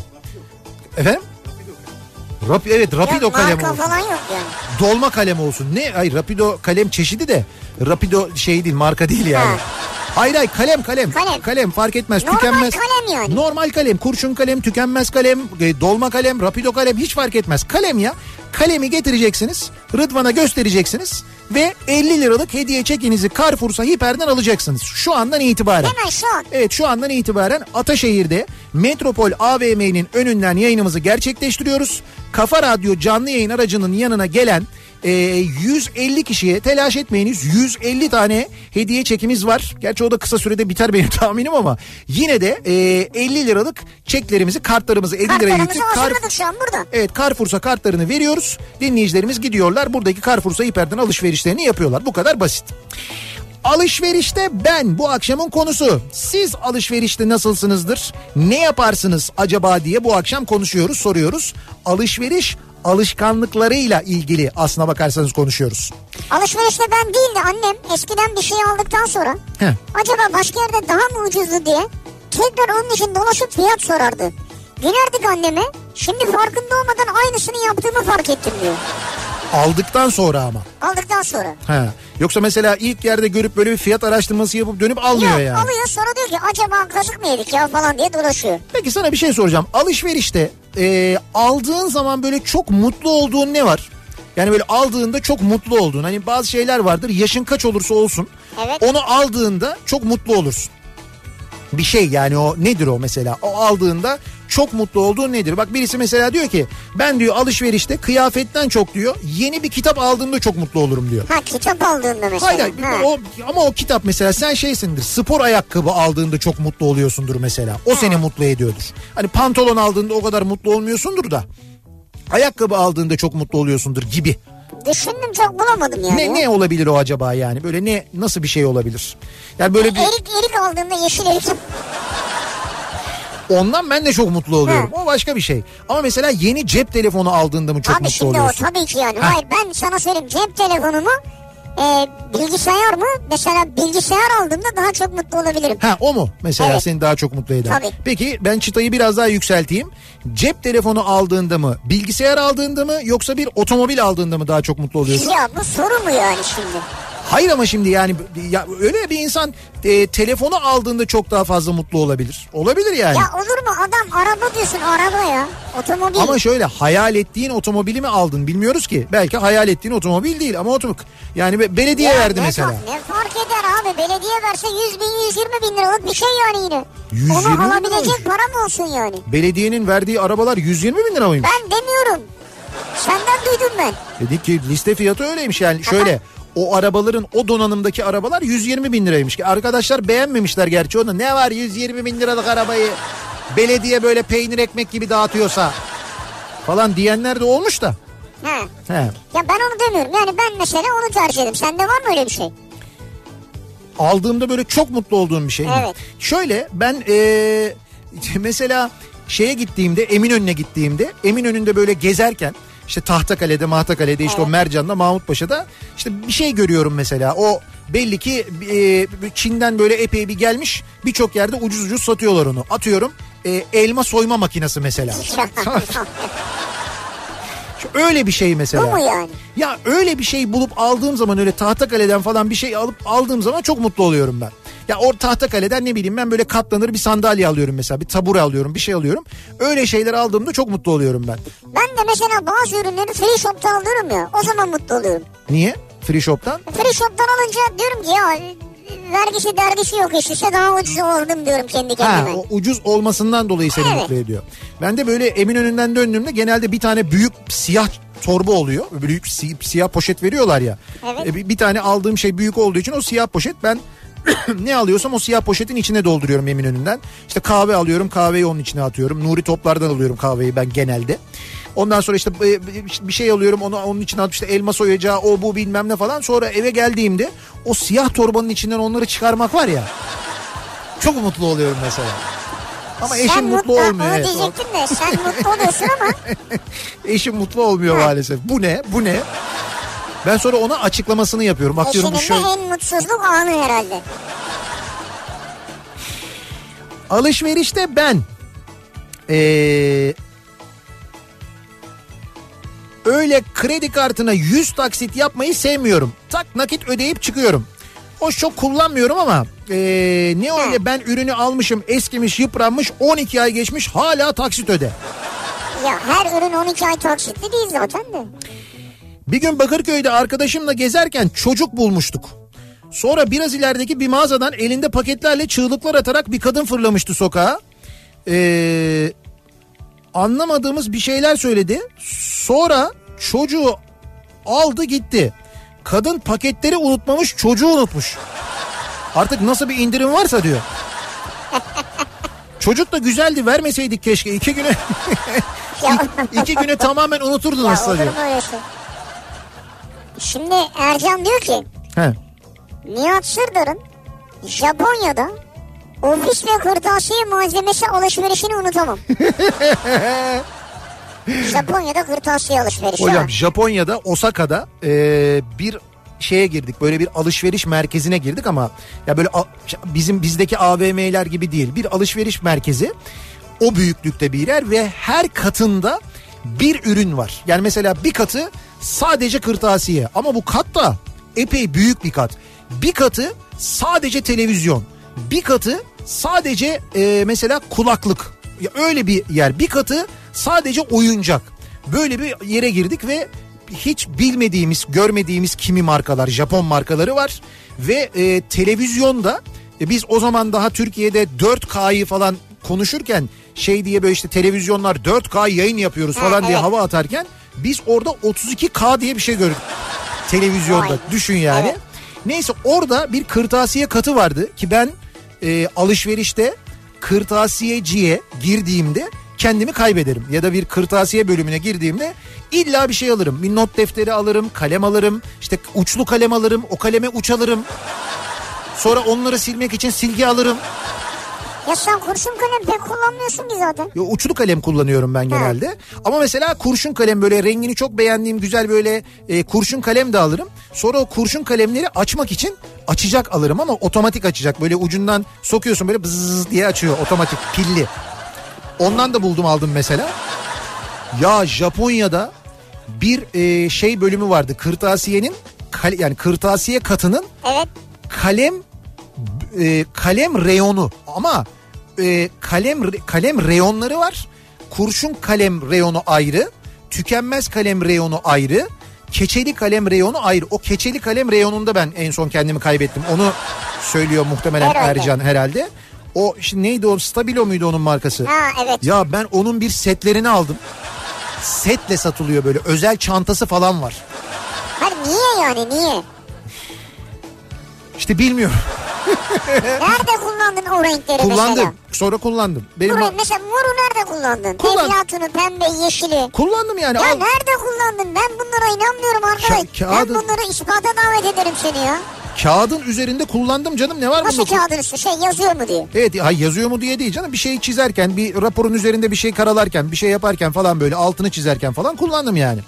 Efendim? Rap, evet rapido Ya kalem marka olsun. falan yok yani. Dolma kalem olsun. Ne? Ay rapido kalem çeşidi de rapido şey değil marka değil yani. Ha. Hayır hayır kalem kalem. Kalem. fark etmez Normal tükenmez. kalem yani. Normal kalem kurşun kalem tükenmez kalem e, dolma kalem rapido kalem hiç fark etmez. Kalem ya kalemi getireceksiniz Rıdvan'a göstereceksiniz ve 50 liralık hediye çekinizi Carrefour'sa hiperden alacaksınız. Şu andan itibaren. Hemen şu an. Evet şu andan itibaren Ataşehir'de Metropol AVM'nin önünden yayınımızı gerçekleştiriyoruz. Kafa Radyo canlı yayın aracının yanına gelen e, 150 kişiye telaş etmeyiniz 150 tane hediye çekimiz var. Gerçi o da kısa sürede biter benim tahminim ama yine de e, 50 liralık çeklerimizi kartlarımızı 50 liraya yükleyip kar- hazırladık şu an burada. Evet Carrefour'sa kartlarını veriyoruz. Dinleyicilerimiz gidiyorlar. Buradaki Carrefour'sa hiperden alışverişlerini yapıyorlar. Bu kadar basit. Alışverişte ben bu akşamın konusu. Siz alışverişte nasılsınızdır? Ne yaparsınız acaba diye bu akşam konuşuyoruz, soruyoruz. Alışveriş alışkanlıklarıyla ilgili aslına bakarsanız konuşuyoruz. Alışverişte ben değil de annem eskiden bir şey aldıktan sonra Heh. acaba başka yerde daha mı ucuzdu diye tekrar onun için dolaşıp fiyat sorardı. Gülerdik anneme şimdi farkında olmadan aynısını yaptığımı fark ettim diyor. Aldıktan sonra ama. Aldıktan sonra. Ha. Yoksa mesela ilk yerde görüp böyle bir fiyat araştırması yapıp dönüp almıyor Yok yani. alıyor sonra diyor ki acaba kazık mı yedik ya falan diye dolaşıyor. Peki sana bir şey soracağım. Alışverişte e, aldığın zaman böyle çok mutlu olduğun ne var? Yani böyle aldığında çok mutlu olduğun. Hani bazı şeyler vardır. Yaşın kaç olursa olsun. Evet. Onu aldığında çok mutlu olursun. Bir şey yani o nedir o mesela? O aldığında çok mutlu olduğun nedir? Bak birisi mesela diyor ki ben diyor alışverişte kıyafetten çok diyor yeni bir kitap aldığımda çok mutlu olurum diyor. Ha kitap aldığında mesela. Hayır, Ha. o, ama o kitap mesela sen şeysindir spor ayakkabı aldığında çok mutlu oluyorsundur mesela. O seni mutlu ediyordur. Hani pantolon aldığında o kadar mutlu olmuyorsundur da. Ayakkabı aldığında çok mutlu oluyorsundur gibi. Düşündüm çok bulamadım yani. Ne ne olabilir o acaba yani? Böyle ne nasıl bir şey olabilir? Yani böyle bir Erik erik aldığında yeşil erik. ondan ben de çok mutlu oluyorum. O başka bir şey. Ama mesela yeni cep telefonu aldığında mı çok Abi mutlu şimdi oluyorsun? o tabii ki yani. Ha. Hayır ben sana söyleyeyim cep telefonumu e, bilgisayar mı? Mesela bilgisayar aldığımda daha çok mutlu olabilirim. Ha o mu mesela Evet. seni daha çok mutlu eder? Tabii. Peki ben çıtayı biraz daha yükselteyim. Cep telefonu aldığında mı, bilgisayar aldığında mı yoksa bir otomobil aldığında mı daha çok mutlu oluyorsun? Ya bu soru mu yani şimdi? Hayır ama şimdi yani ya öyle bir insan e, telefonu aldığında çok daha fazla mutlu olabilir. Olabilir yani. Ya olur mu adam araba diyorsun araba ya. Otomobil. Ama şöyle hayal ettiğin otomobili mi aldın bilmiyoruz ki. Belki hayal ettiğin otomobil değil ama otomobil. Yani be- belediye Ya verdi ne mesela. Ne fark eder abi belediye verse 100 bin 120 bin liralık bir şey yani yine. 120 Onu alabilecek liramış. para mı olsun yani? Belediyenin verdiği arabalar 120 bin lira mıymış? Ben demiyorum. Senden duydum ben. Dedik ki liste fiyatı öyleymiş yani şöyle o arabaların o donanımdaki arabalar 120 bin liraymış. Arkadaşlar beğenmemişler gerçi onu. Ne var 120 bin liralık arabayı belediye böyle peynir ekmek gibi dağıtıyorsa falan diyenler de olmuş da. Ha. He. Ya ben onu demiyorum. Yani ben mesela onu tercih ederim. Sende var mı öyle bir şey? aldığımda böyle çok mutlu olduğum bir şey? Evet. Şöyle ben eee, mesela şeye gittiğimde Eminönü'ne gittiğimde Eminönü'nde böyle gezerken işte Tahtakale'de Mahtakale'de işte o Evet. Mercan'da Mahmutpaşa'da işte bir şey görüyorum mesela o belli ki eee, Çin'den böyle epey bir gelmiş birçok yerde ucuz ucuz satıyorlar onu atıyorum eee, elma soyma makinesi mesela. Öyle bir şey mesela. Bu mu yani? Ya öyle bir şey bulup aldığım zaman öyle Tahtakale'den falan bir şey alıp aldığım zaman çok mutlu oluyorum ben. Ya o Tahtakale'den ne bileyim ben böyle katlanır bir sandalye alıyorum mesela bir tabure alıyorum bir şey alıyorum. Öyle şeyler aldığımda çok mutlu oluyorum ben. Ben de mesela bazı ürünleri free shop'ta alıyorum ya. O zaman mutlu oluyorum. Niye? Free Shop'tan. Free shop'tan alınca diyorum ki ya vergisi dergisi yok işte daha ucuz oldum diyorum kendi Ha, kendime. o ucuz olmasından dolayı seni Evet. mutlu ediyor. Ben de böyle Eminönü'nden döndüğümde genelde bir tane büyük siyah torba oluyor. Büyük si- siyah poşet veriyorlar ya. Evet. E, bir, bir tane aldığım şey büyük olduğu için o siyah poşet ben ne alıyorsam o siyah poşetin içine dolduruyorum Eminönü'nden. İşte kahve alıyorum kahveyi onun içine atıyorum. Nuri Toplar'dan alıyorum kahveyi ben genelde. Ondan sonra işte e, bir şey alıyorum onu onun içine atıp işte elma soyacağı o bu bilmem ne falan. Sonra eve geldiğimde o siyah torbanın içinden onları çıkarmak var ya. Çok mutlu oluyorum mesela. Ama eşim sen mutlu ha, olmuyor. Onu evet. diyecektim de sen mutlu oluyorsun ama Eşim mutlu olmuyor maalesef. Bu ne? Bu ne? Ben sonra ona açıklamasını yapıyorum. Bak diyorum bu şey. en mutsuzluk anı herhalde. Alışverişte ben ee, öyle kredi kartına 100 taksit yapmayı sevmiyorum. Tak nakit ödeyip çıkıyorum. Hoş çok kullanmıyorum ama ee, ne öyle ben ürünü almışım eskimiş yıpranmış 12 ay geçmiş hala taksit öde. Ya her ürün 12 ay taksitli değil zaten de. Bir gün Bakırköy'de arkadaşımla gezerken çocuk bulmuştuk. Sonra biraz ilerideki bir mağazadan elinde paketlerle çığlıklar atarak bir kadın fırlamıştı sokağa. Ee, anlamadığımız bir şeyler söyledi. Sonra çocuğu aldı gitti. Kadın paketleri unutmamış çocuğu unutmuş. Artık nasıl bir indirim varsa diyor. Çocuk da güzeldi vermeseydik keşke iki güne iki güne tamamen unuturdun ya aslında diyor. şey? Şimdi Ercan diyor ki He. Nihat Sırdar'ın Japonya'da ofis ve kırtasiye malzemesi alışverişini unutamam. Japonya'da kırtasiye alışverişi. Hocam ha. Japonya'da Osaka'da e, bir şeye girdik böyle bir alışveriş merkezine girdik ama ya böyle bizim bizdeki AVM'ler gibi değil bir alışveriş merkezi o büyüklükte bir yer ve her katında bir ürün var. Yani mesela bir katı sadece kırtasiye ama bu kat da epey büyük bir kat. Bir katı sadece televizyon. Bir katı sadece e, mesela kulaklık. Ya öyle bir yer. Bir katı sadece oyuncak. Böyle bir yere girdik ve hiç bilmediğimiz, görmediğimiz kimi markalar, Japon markaları var ve e, televizyonda e, biz o zaman daha Türkiye'de 4K'yı falan konuşurken şey diye böyle işte televizyonlar 4K yayın yapıyoruz Ha, falan diye evet. hava atarken biz orada 32K diye bir şey gördük. Televizyonda Vay. düşün yani. Evet. Neyse orada bir kırtasiye katı vardı ki ben e, alışverişte kırtasiyeciye girdiğimde kendimi kaybederim. Ya da bir kırtasiye bölümüne girdiğimde illa bir şey alırım. Bir not defteri alırım, kalem alırım, işte uçlu kalem alırım, o kaleme uç alırım. Sonra onları silmek için silgi alırım. Ya sen kurşun kalem pek kullanmıyorsun ki zaten. Ya uçlu kalem kullanıyorum ben genelde. Ama mesela kurşun kalem böyle rengini çok beğendiğim güzel böyle e, kurşun kalem de alırım. Sonra o kurşun kalemleri açmak için açacak alırım ama otomatik açacak. Böyle ucundan sokuyorsun böyle bzzz diye açıyor otomatik pilli. Ondan da buldum aldım mesela. Ya Japonya'da bir e, şey bölümü vardı. Kırtasiyenin kal- yani kırtasiye katının Evet. kalem e, kalem reyonu ama e, kalem kalem reyonları var. Kurşun kalem reyonu ayrı, tükenmez kalem reyonu ayrı, keçeli kalem reyonu ayrı. O keçeli kalem reyonunda ben en son kendimi kaybettim. Onu söylüyor muhtemelen Herhalde. Ercan herhalde. O şimdi neydi o Stabilo muydu onun markası? Ha evet. Ya ben onun bir setlerini aldım. Setle satılıyor böyle özel çantası falan var. Hayır niye yani niye? İşte bilmiyorum. Nerede kullandın o renkleri Kullandım. mesela? sonra kullandım. Benim Burayı ma- mesela moru nerede kullandın? Kullan- pembe, yeşili. kullandım yani. Ya Al- nerede kullandın? Ben bunlara inanmıyorum arkadaş. Ka- kağıdı- Ben bunları ispata davet ederim seni ya. Kağıdın üzerinde kullandım canım ne var Nasıl bunda? kağıdın üstü? Şey yazıyor mu diye. Evet hay yazıyor mu diye değil canım bir şey çizerken bir raporun üzerinde bir şey karalarken bir şey yaparken falan böyle altını çizerken falan kullandım yani.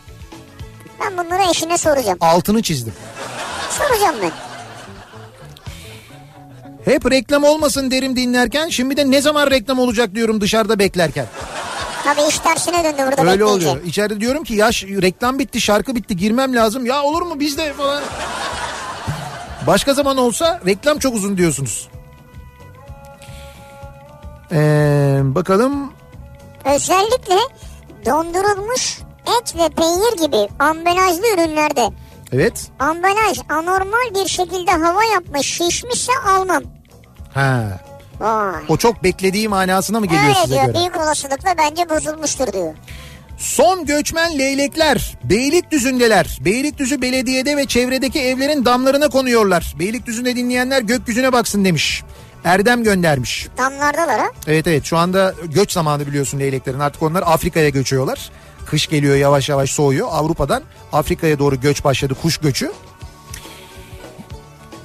Ben bunları eşine soracağım. Altını çizdim. Soracağım ben. Hep reklam olmasın derim dinlerken şimdi de ne zaman reklam olacak diyorum dışarıda beklerken. Tabii iş tersine döndü burada Öyle bekleyince. oluyor. İçeride diyorum ki yaş reklam bitti şarkı bitti girmem lazım. Ya olur mu biz de falan. Başka zaman olsa reklam çok uzun diyorsunuz. Ee, bakalım Özellikle dondurulmuş et ve peynir gibi ambalajlı ürünlerde evet. ambalaj anormal bir şekilde hava yapmış şişmişse almam. Ha. Vay. O çok beklediği manasına mı geliyor Öyle size diyor göre? büyük olasılıkla bence bozulmuştur diyor. Son göçmen leylekler Beylikdüzü'ndeler. Beylikdüzü belediyede ve çevredeki evlerin damlarına konuyorlar. Beylikdüzü'nde dinleyenler gökyüzüne baksın demiş. Erdem göndermiş. Damlardalar ha. Evet evet şu anda göç zamanı biliyorsun leyleklerin artık onlar Afrika'ya göçüyorlar. Kış geliyor yavaş yavaş soğuyor. Avrupa'dan Afrika'ya doğru göç başladı kuş göçü.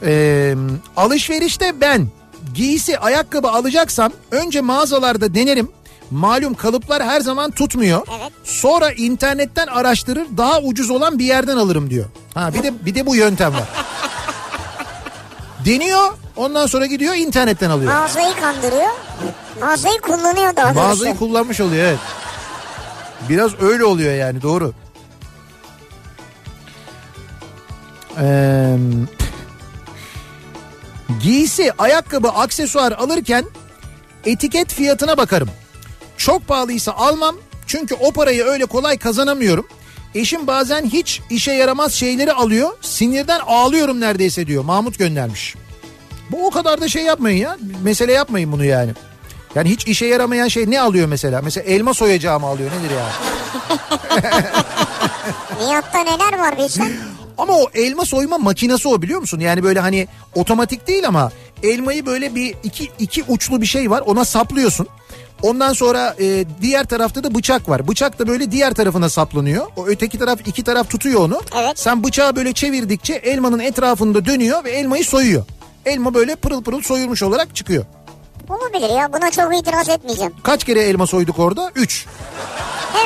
Ee, alışverişte ben giysi ayakkabı alacaksam önce mağazalarda denerim. Malum kalıplar her zaman tutmuyor. Evet. Sonra internetten araştırır daha ucuz olan bir yerden alırım diyor. Ha bir de bir de bu yöntem var. Deniyor ondan sonra gidiyor internetten alıyor. Mağazayı kandırıyor. Mağazayı kullanıyor daha doğrusu. Mağazayı kullanmış oluyor evet. Biraz öyle oluyor yani doğru. Ee, giysi, ayakkabı, aksesuar alırken etiket fiyatına bakarım. Çok pahalıysa almam çünkü o parayı öyle kolay kazanamıyorum. Eşim bazen hiç işe yaramaz şeyleri alıyor. Sinirden ağlıyorum neredeyse diyor. Mahmut göndermiş. Bu o kadar da şey yapmayın ya. Mesele yapmayın bunu yani. Yani hiç işe yaramayan şey ne alıyor mesela? Mesela elma soyacağı mı alıyor nedir ya? Nihat'ta neler var bilsen. Ama o elma soyma makinesi o biliyor musun? Yani böyle hani otomatik değil ama elmayı böyle bir iki, iki uçlu bir şey var ona saplıyorsun. Ondan sonra e, diğer tarafta da bıçak var. Bıçak da böyle diğer tarafına saplanıyor. O öteki taraf iki taraf tutuyor onu. Evet. Sen bıçağı böyle çevirdikçe elmanın etrafında dönüyor ve elmayı soyuyor. Elma böyle pırıl pırıl soyulmuş olarak çıkıyor. Olabilir ya buna çok itiraz etmeyeceğim. Kaç kere elma soyduk orada? Üç.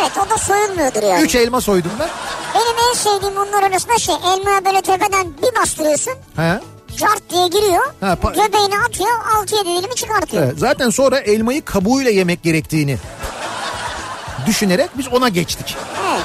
Evet o da soyulmuyordur yani. Üç elma soydum ben. Benim en sevdiğim bunlar arasında şey elmaya böyle tepeden bir bastırıyorsun. He. Cart diye giriyor. Ha, pa- göbeğini atıyor 6-7 dilimi çıkartıyor. Evet, zaten sonra elmayı kabuğuyla yemek gerektiğini düşünerek biz ona geçtik. Evet.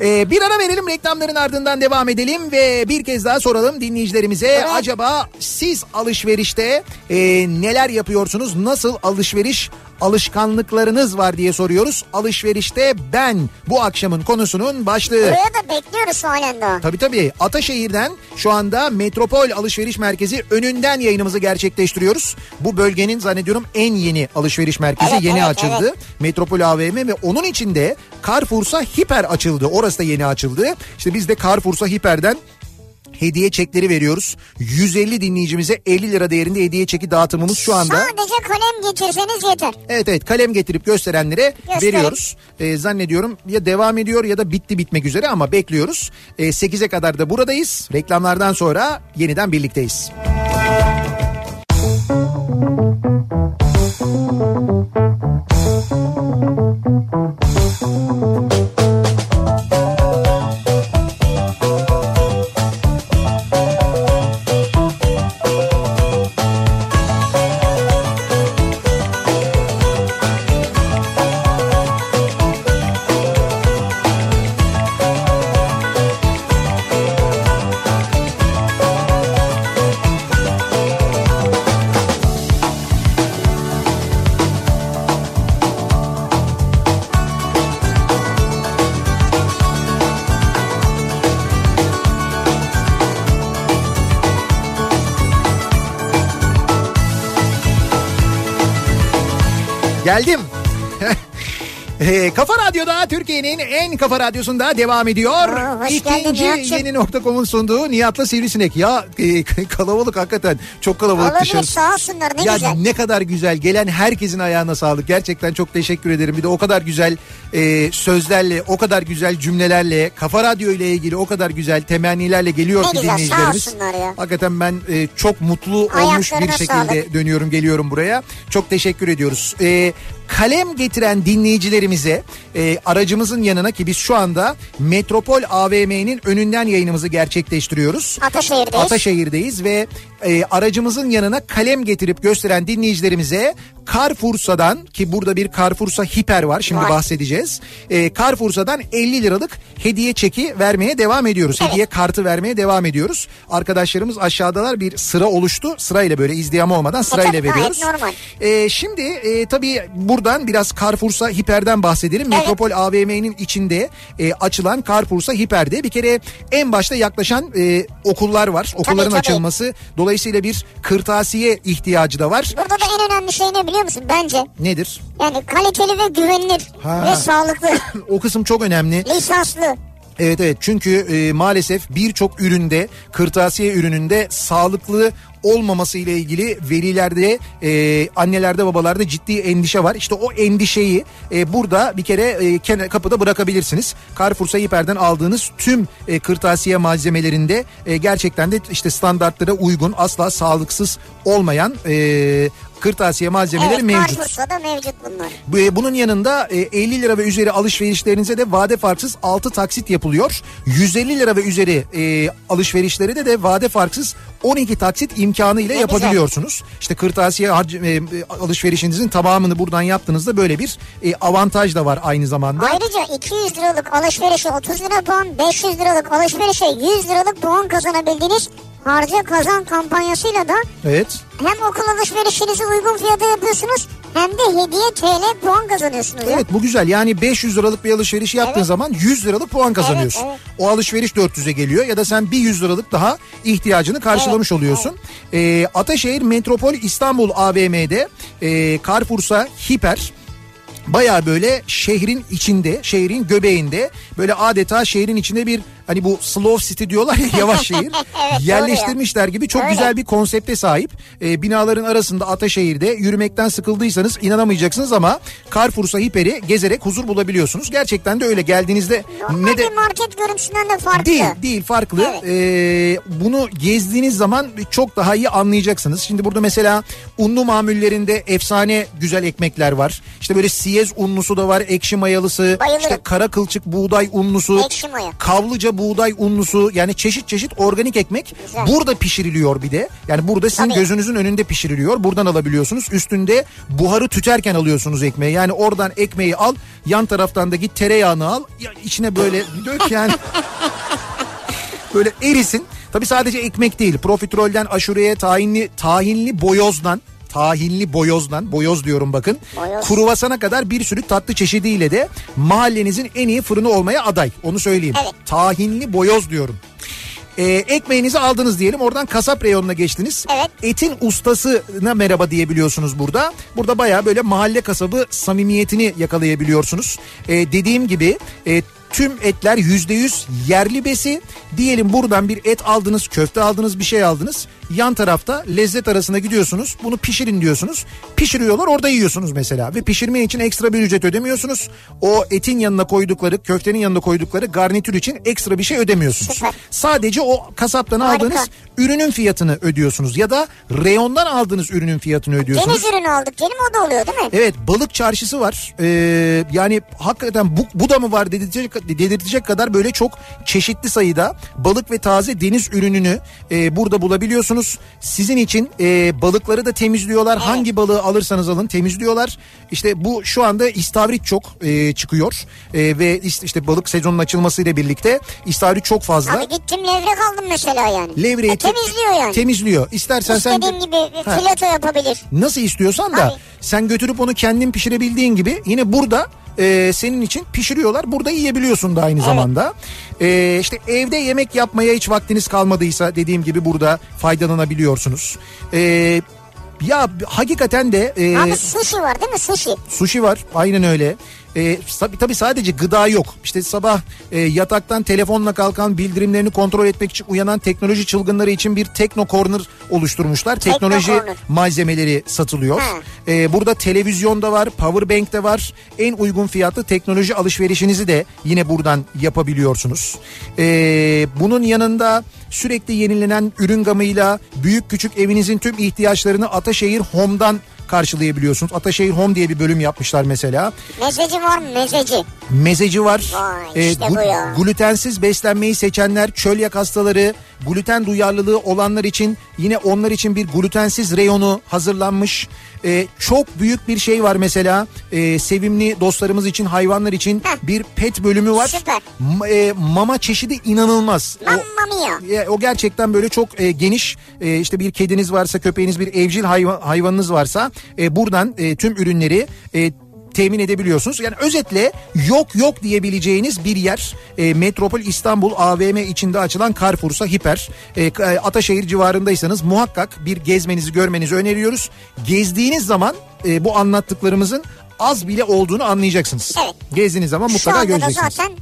Ee, bir ara verelim reklamların ardından devam edelim ve bir kez daha soralım dinleyicilerimize. Evet. Acaba siz alışverişte e, neler yapıyorsunuz? Nasıl alışveriş alışkanlıklarınız var diye soruyoruz. Alışverişte ben bu akşamın konusunun başlığı. Buraya da bekliyoruz halen daha. Tabii tabii Ataşehir'den şu anda Metropol Alışveriş Merkezi önünden yayınımızı gerçekleştiriyoruz. Bu bölgenin zannediyorum en yeni alışveriş merkezi Evet, yeni evet, açıldı. evet. Metropol AVM ve onun içinde Carrefour'sa Hiper açıldı. Orası da yeni açıldı. İşte biz de Carrefour'sa Hiper'den hediye çekleri veriyoruz. 150 dinleyicimize 50 lira değerinde hediye çeki dağıtımımız şu anda. Sadece kalem getirseniz yeter. Evet evet kalem getirip gösterenlere Gösterin. veriyoruz. Ee, zannediyorum ya devam ediyor ya da bitti bitmek üzere ama bekliyoruz. Ee, 8'e kadar da buradayız. Reklamlardan sonra yeniden birlikteyiz. Geldim. Ee, Kafa Radyo'da Türkiye'nin en kafa radyosunda devam ediyor. Hoş geldin İkinci yeni nokta.com'un sunduğu Nihat'la Sivrisinek. Ya e, kalabalık hakikaten çok kalabalık Olabilir dışarısı. sağ olsunlar ne ya güzel. ne kadar güzel. Gelen herkesin ayağına sağlık. Gerçekten çok teşekkür ederim. Bir de o kadar güzel e, sözlerle, o kadar güzel cümlelerle, Kafa Radyo ile ilgili o kadar güzel temennilerle geliyor Ne ki güzel, sağ olsunlar ya. Hakikaten ben e, çok mutlu olmuş bir şekilde sağlık. dönüyorum geliyorum buraya. Çok teşekkür ediyoruz. E, kalem getiren dinleyicilerimize e, aracımızın yanına ki biz şu anda Metropol AVM'nin önünden yayınımızı gerçekleştiriyoruz. Ataşehir'deyiz. Ataşehir'deyiz ve e, aracımızın yanına kalem getirip gösteren dinleyicilerimize Carrefour'dan ki burada bir Carrefour'sa hiper var şimdi Var. bahsedeceğiz. E, Carrefour'dan 50 liralık hediye çeki vermeye devam ediyoruz. Evet. Hediye kartı vermeye devam ediyoruz. Arkadaşlarımız aşağıdalar bir sıra oluştu. Sırayla böyle izdiham olmadan sırayla tabii, gayet veriyoruz. E, şimdi e, tabii buradan biraz Carrefour'sa hiperden bahsedelim. Evet. Metropol AVM'nin içinde e, açılan Carrefour'sa hiperde bir kere en başta yaklaşan e, okullar var. Okulların tabii. açılması dolayısıyla bir kırtasiye ihtiyacı da var. Burada da en önemli şey ne biliyor musun bence? Nedir? Yani kaliteli ve güvenilir Ha. ve sağlıklı, O kısım çok önemli. lisanslı. Evet evet çünkü e, maalesef birçok üründe kırtasiye ürününde sağlıklı olmaması ile ilgili velilerde e, annelerde babalarda ciddi endişe var. İşte o endişeyi e, burada bir kere e, kene- kapıda bırakabilirsiniz. Carrefour'sa hiperden aldığınız tüm e, kırtasiye malzemelerinde e, gerçekten de işte standartlara uygun asla sağlıksız olmayan e, kırtasiye malzemeleri evet mevcut. Da mevcut bunlar. Bu- e, Bunun yanında e, 50 lira ve üzeri alışverişlerinize de vade farksız 6 taksit yapılıyor. 150 lira ve üzeri e, alışverişleri de de vade farksız 12 taksit imkanı ile yapabiliyorsunuz. İşte kırtasiye e, e, alışverişinizin tamamını buradan yaptığınızda böyle bir e, avantaj da var aynı zamanda. Ayrıca 200 liralık alışverişe 30 lira puan, 500 liralık alışverişe 100 liralık puan kazanabildiğiniz harca kazan kampanyasıyla da Evet. hem okul alışverişinizi uygun fiyata yapıyorsunuz hem de hediye TL puan kazanıyorsunuz. ya. Evet bu güzel yani 500 liralık bir alışveriş yaptığın Evet. zaman 100 liralık puan kazanıyorsun. Evet, evet. O alışveriş 400'e geliyor ya da sen bir 100 liralık daha ihtiyacını karşılamış Evet, oluyorsun. Ee, Ataşehir Metropol İstanbul AVM'de e, Carrefour'sa hiper baya böyle şehrin içinde, şehrin göbeğinde böyle adeta şehrin içinde bir hani bu slow city diyorlar ya yavaş şehir Evet, yerleştirmişler gibi çok Öyle. güzel bir konsepte sahip. Ee, binaların arasında Ataşehir'de yürümekten sıkıldıysanız inanamayacaksınız ama Carrefour'sa hiperi gezerek huzur bulabiliyorsunuz. Gerçekten de öyle geldiğinizde Normal ne de market görüntüsünden de farklı. Değil değil farklı. Evet. Ee, bunu gezdiğiniz zaman çok daha iyi anlayacaksınız. Şimdi burada mesela unlu mamullerinde efsane güzel ekmekler var. İşte böyle siyez unlusu da var, ekşi mayalısı, Bayılırım. işte kara kılçık buğday unlusu, Ekşi maya. kavlıca buğday unlusu yani çeşit çeşit organik ekmek Güzel. burada pişiriliyor bir de. Yani burada sizin Tabii. gözünüzün önünde pişiriliyor. Buradan alabiliyorsunuz. Üstünde buharı tüterken alıyorsunuz ekmeği. Yani oradan ekmeği al, yan taraftan da git tereyağını al, ya içine böyle dök yani. böyle erisin. Tabi sadece ekmek değil. Profiterolden aşureye, tahinli, tahinli boyozdan tahinli boyozdan, boyoz diyorum bakın. Boyoz. Kruvasana kadar bir sürü tatlı çeşidiyle de mahallenizin en iyi fırını olmaya aday. Onu söyleyeyim. Evet. Tahinli boyoz diyorum. Ee, ekmeğinizi aldınız diyelim oradan kasap reyonuna geçtiniz. Evet. Etin ustasına merhaba diyebiliyorsunuz burada. Burada baya böyle mahalle kasabı samimiyetini yakalayabiliyorsunuz. Ee, dediğim gibi e, tüm etler yüzde yüz yerli besi. Diyelim buradan bir et aldınız, köfte aldınız, bir şey aldınız. Yan tarafta lezzet arasına gidiyorsunuz. Bunu pişirin diyorsunuz. Pişiriyorlar orada yiyorsunuz mesela. Ve pişirme için ekstra bir ücret ödemiyorsunuz. O etin yanına koydukları, köftenin yanına koydukları garnitür için ekstra bir şey ödemiyorsunuz. Süper. Sadece o kasaptan Harika. aldığınız ürünün fiyatını ödüyorsunuz. Ya da reyondan aldığınız ürünün fiyatını ödüyorsunuz. Deniz ürünü aldık canım o da oluyor değil mi? Evet balık çarşısı var. Ee, yani hakikaten bu, bu da mı var dedirtecek, dedirtecek kadar böyle çok çeşitli sayıda balık ve taze deniz ürününü e, burada bulabiliyorsunuz. Sizin için e, balıkları da temizliyorlar. Hangi balığı alırsanız alın temizliyorlar. İşte bu şu anda istavrit çok e, çıkıyor. E, ve işte, işte balık sezonunun açılmasıyla birlikte istavrit çok fazla. Abi gittim levrek aldım mesela yani. Levreği E, te- temizliyor yani. Temizliyor. İstersen sen de- İstediğin gibi fileto yapabilir. nasıl istiyorsan da Tabii. sen götürüp onu kendin pişirebildiğin gibi yine burada e, senin için pişiriyorlar. Burada yiyebiliyorsun da aynı zamanda. E, işte evde yemek yapmaya hiç vaktiniz kalmadıysa dediğim gibi burada faydalanabiliyorsunuz. E, ya hakikaten de e, Abi sushi var değil mi sushi? sushi var aynen öyle. E, tabii, tabii sadece gıda yok. İşte sabah e, yataktan telefonla kalkan bildirimlerini kontrol etmek için uyanan teknoloji çılgınları için bir Tekno Corner oluşturmuşlar. Tekno Teknoloji Corner. malzemeleri satılıyor. Ee, burada televizyon da var, power bank de var. En uygun fiyatlı teknoloji alışverişinizi de yine buradan yapabiliyorsunuz. Ee, bunun yanında sürekli yenilenen ürün gamıyla büyük küçük evinizin tüm ihtiyaçlarını Ataşehir Home'dan karşılayabiliyorsunuz. Ataşehir Home diye bir bölüm yapmışlar mesela. Mezeci var mı mezeci? Mezeci var. Vay, işte bu ya. Glutensiz beslenmeyi seçenler, çölyak hastaları, gluten duyarlılığı olanlar için yine onlar için bir glutensiz reyonu hazırlanmış. Ee, çok büyük bir şey var mesela. Ee, sevimli dostlarımız için, hayvanlar için Heh. bir pet bölümü var. Süper. M- e, mama çeşidi inanılmaz. O- ya, o gerçekten böyle çok e, geniş e, işte bir kediniz varsa köpeğiniz bir evcil hayvan, hayvanınız varsa e, buradan e, tüm ürünleri e, temin edebiliyorsunuz. Yani özetle yok yok diyebileceğiniz bir yer e, Metropol İstanbul AVM içinde açılan Carrefour'sa Hiper. E, e, Ataşehir civarındaysanız muhakkak bir gezmenizi görmenizi öneriyoruz. Gezdiğiniz zaman e, bu anlattıklarımızın az bile olduğunu anlayacaksınız. Evet. Gezdiğiniz zaman Şu mutlaka anda da göreceksiniz. zaten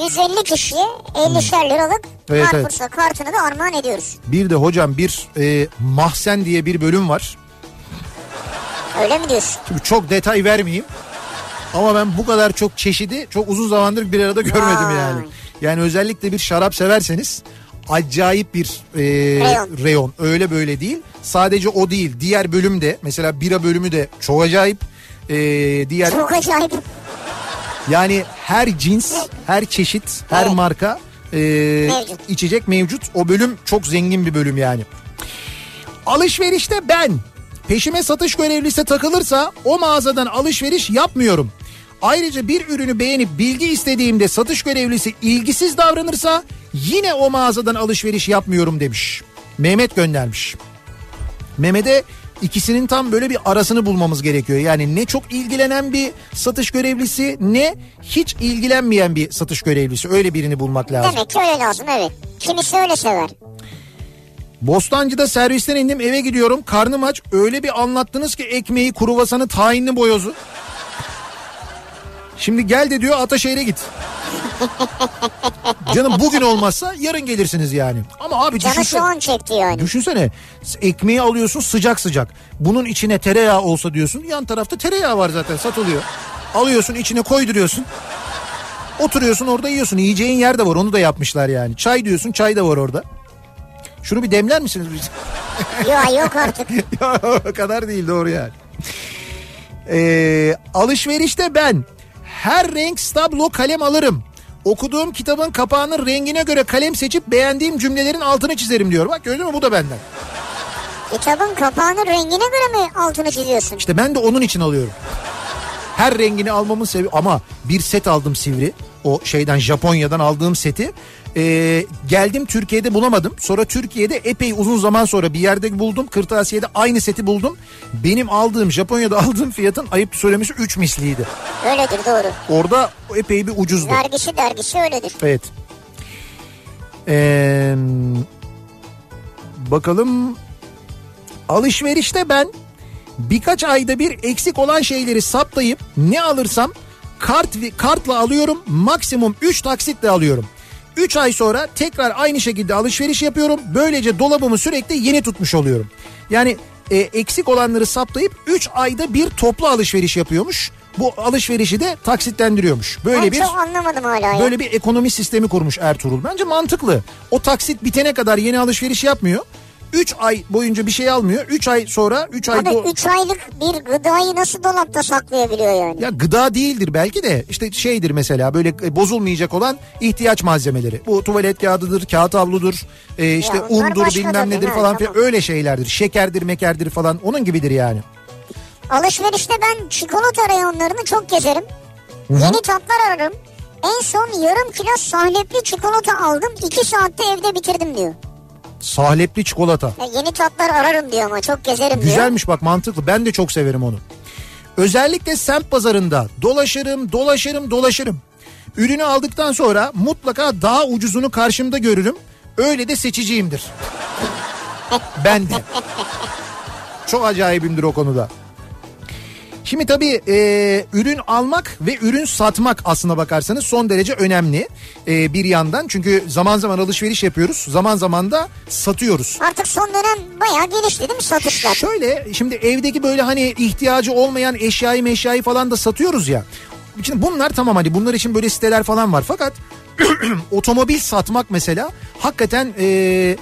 e, 150 kişiye 50'şer liralık Evet, Carrefour'sa kartını da armağan ediyoruz. Bir de hocam bir e, mahzen diye bir bölüm var. Öyle mi diyorsun? Şimdi çok detay vermeyeyim. Ama ben bu kadar çok çeşidi çok uzun zamandır bir arada görmedim Vay. yani. Yani özellikle bir şarap severseniz acayip bir e, Reyon. reyon. Öyle böyle değil. Sadece o değil. Diğer bölüm de mesela bira bölümü de çok acayip. E, diğer Çok acayip. yani her cins, her çeşit, her Evet. marka e, Mevcut. içecek mevcut. O bölüm çok zengin bir bölüm yani. Alışverişte ben peşime satış görevlisi takılırsa o mağazadan alışveriş yapmıyorum. Ayrıca bir ürünü beğenip bilgi istediğimde satış görevlisi ilgisiz davranırsa yine o mağazadan alışveriş yapmıyorum demiş. Mehmet göndermiş. Mehmet'e ikisinin tam böyle bir arasını bulmamız gerekiyor. Yani ne çok ilgilenen bir satış görevlisi ne hiç ilgilenmeyen bir satış görevlisi. Öyle birini bulmak lazım. Demek ki öyle lazım evet. Kimisi öyle sever. Bostancı'da servisten indim eve gidiyorum. Karnım aç. Öyle bir anlattınız ki ekmeği, kruvasanı, tahinli boyozu. Şimdi gel de diyor Ataşehir'e git. Canım bugün olmazsa yarın gelirsiniz yani. Ama abi Canı şu düşünsene. an çekti yani. Düşünsene ekmeği alıyorsun sıcak sıcak. Bunun içine tereyağı olsa diyorsun. Yan tarafta tereyağı var zaten satılıyor. Alıyorsun içine koyduruyorsun. Oturuyorsun orada yiyorsun. Yiyeceğin yer de var onu da yapmışlar yani. Çay diyorsun çay da var orada. Şunu bir demler misiniz? Ya yok artık. ya o kadar değil doğru yani. Ee, alışverişte ben her renk stablo kalem alırım. Okuduğum kitabın kapağının rengine göre kalem seçip beğendiğim cümlelerin altını çizerim diyor. Bak gördün mü bu da benden. Kitabın kapağının rengine göre mi altını çiziyorsun? İşte ben de onun için alıyorum. Her rengini almamın sebebi ama bir set aldım Sivri. O şeyden Japonya'dan aldığım seti. Ee, geldim Türkiye'de bulamadım. Sonra Türkiye'de epey uzun zaman sonra bir yerde buldum. Kırtasiye'de aynı seti buldum. Benim aldığım Japonya'da aldığım fiyatın ayıp söylemesi 3 misliydi. Öyledir doğru. Orada epey bir ucuzdu. Vergisi dergisi öyledir. Evet. Ee, bakalım alışverişte ben birkaç ayda bir eksik olan şeyleri saptayıp ne alırsam kart kartla alıyorum maksimum 3 taksitle alıyorum. 3 ay sonra tekrar aynı şekilde alışveriş yapıyorum. Böylece dolabımı sürekli yeni tutmuş oluyorum. Yani e, eksik olanları saptayıp 3 ayda bir toplu alışveriş yapıyormuş. Bu alışverişi de taksitlendiriyormuş. Böyle ben bir çok anlamadım hala ya. Böyle bir ekonomi sistemi kurmuş Ertuğrul. Bence mantıklı. O taksit bitene kadar yeni alışveriş yapmıyor. 3 ay boyunca bir şey almıyor. 3 ay sonra 3 ay... Abi do- 3 aylık bir gıdayı nasıl dolapta saklayabiliyor yani? ya gıda değildir belki de işte şeydir mesela böyle e, bozulmayacak olan ihtiyaç malzemeleri. Bu tuvalet kağıdıdır, kağıt havludur, e, işte Ya undur bilmem nedir ha, falan tamam. filan öyle şeylerdir. Şekerdir, mekerdir falan onun gibidir yani. Alışverişte ben çikolata reyonlarını çok gezerim. Yeni tatlar ararım. En son yarım kilo sahlepli çikolata aldım. 2 saatte evde bitirdim diyor. Sahlepli çikolata. Ya yeni tatlar ararım diyor ama çok gezerim diyor. Güzelmiş bak mantıklı. Ben de çok severim onu. Özellikle semt pazarında dolaşırım, dolaşırım, dolaşırım. Ürünü aldıktan sonra mutlaka daha ucuzunu karşımda görürüm. Öyle de seçiciyimdir. ben de. Çok acayibimdir o konuda. Şimdi tabii e, ürün almak ve ürün satmak aslına bakarsanız son derece önemli e, bir yandan. Çünkü zaman zaman alışveriş yapıyoruz. Zaman zaman da satıyoruz. Artık son dönem bayağı gelişti değil mi satışlar? Şöyle şimdi evdeki böyle hani ihtiyacı olmayan eşyayı meşyayı falan da satıyoruz ya. Şimdi bunlar tamam hani bunlar için böyle siteler falan var fakat otomobil satmak mesela hakikaten e,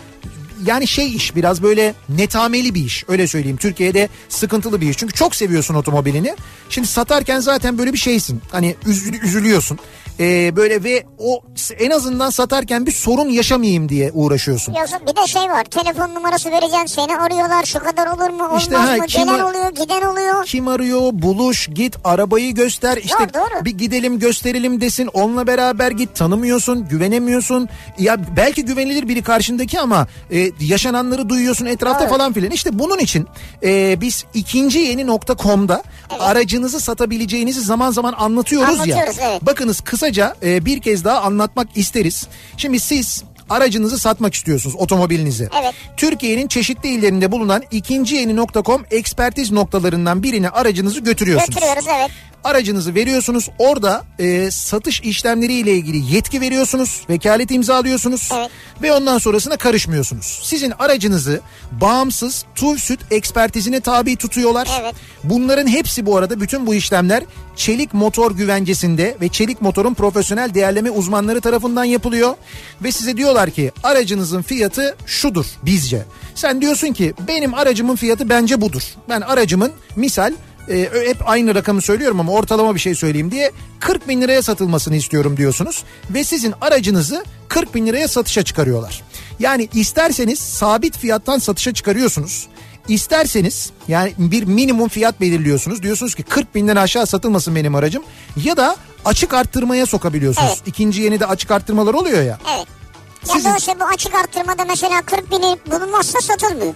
yani şey iş biraz böyle netameli bir iş öyle söyleyeyim. Türkiye'de sıkıntılı bir iş çünkü çok seviyorsun otomobilini. Şimdi satarken zaten böyle bir şeysin hani üzül- üzülüyorsun. E, böyle ve o en azından satarken bir sorun yaşamayayım diye uğraşıyorsun. Yazın bir de şey var telefon numarası vereceksin seni arıyorlar şu kadar olur mu olmaz İşte ha, mı kim gelen oluyor giden oluyor. Kim arıyor buluş git arabayı göster işte Doğru, doğru. bir gidelim gösterelim desin onunla beraber git tanımıyorsun güvenemiyorsun ya belki güvenilir biri karşındaki ama e, yaşananları duyuyorsun etrafta Evet. falan filan işte bunun için e, biz ikinci yeni nokta.com'da aracınızı satabileceğinizi zaman zaman anlatıyoruz, Anlatıyoruz, ya evet. bakınız kısaca e, bir kez daha anlatmak isteriz şimdi siz aracınızı satmak istiyorsunuz otomobilinizi. Evet. Türkiye'nin çeşitli illerinde bulunan ikinci yeni.com ekspertiz noktalarından birine aracınızı götürüyorsunuz. Götürüyoruz evet. Aracınızı veriyorsunuz. Orada e, satış işlemleriyle ilgili yetki veriyorsunuz. Vekalet imzalıyorsunuz. Evet. Ve ondan sonrasına karışmıyorsunuz. Sizin aracınızı bağımsız TUV süt ekspertizine tabi tutuyorlar. Evet. Bunların hepsi bu arada bütün bu işlemler çelik motor güvencesinde ve çelik motorun profesyonel değerleme uzmanları tarafından yapılıyor. Ve size diyorlar ki aracınızın fiyatı şudur bizce. Sen diyorsun ki benim aracımın fiyatı bence budur. Ben aracımın misal e, hep aynı rakamı söylüyorum ama ortalama bir şey söyleyeyim diye 40 bin liraya satılmasını istiyorum diyorsunuz. Ve sizin aracınızı 40 bin liraya satışa çıkarıyorlar. Yani isterseniz sabit fiyattan satışa çıkarıyorsunuz. İsterseniz yani bir minimum fiyat belirliyorsunuz. Diyorsunuz ki 40 binden aşağı satılmasın benim aracım. Ya da açık arttırmaya sokabiliyorsunuz. Evet. İkinci yeni de açık arttırmalar oluyor ya. Evet. Sizin- Ya da işte bu açık arttırmada mesela 40 bini bulunmazsa satılmıyor.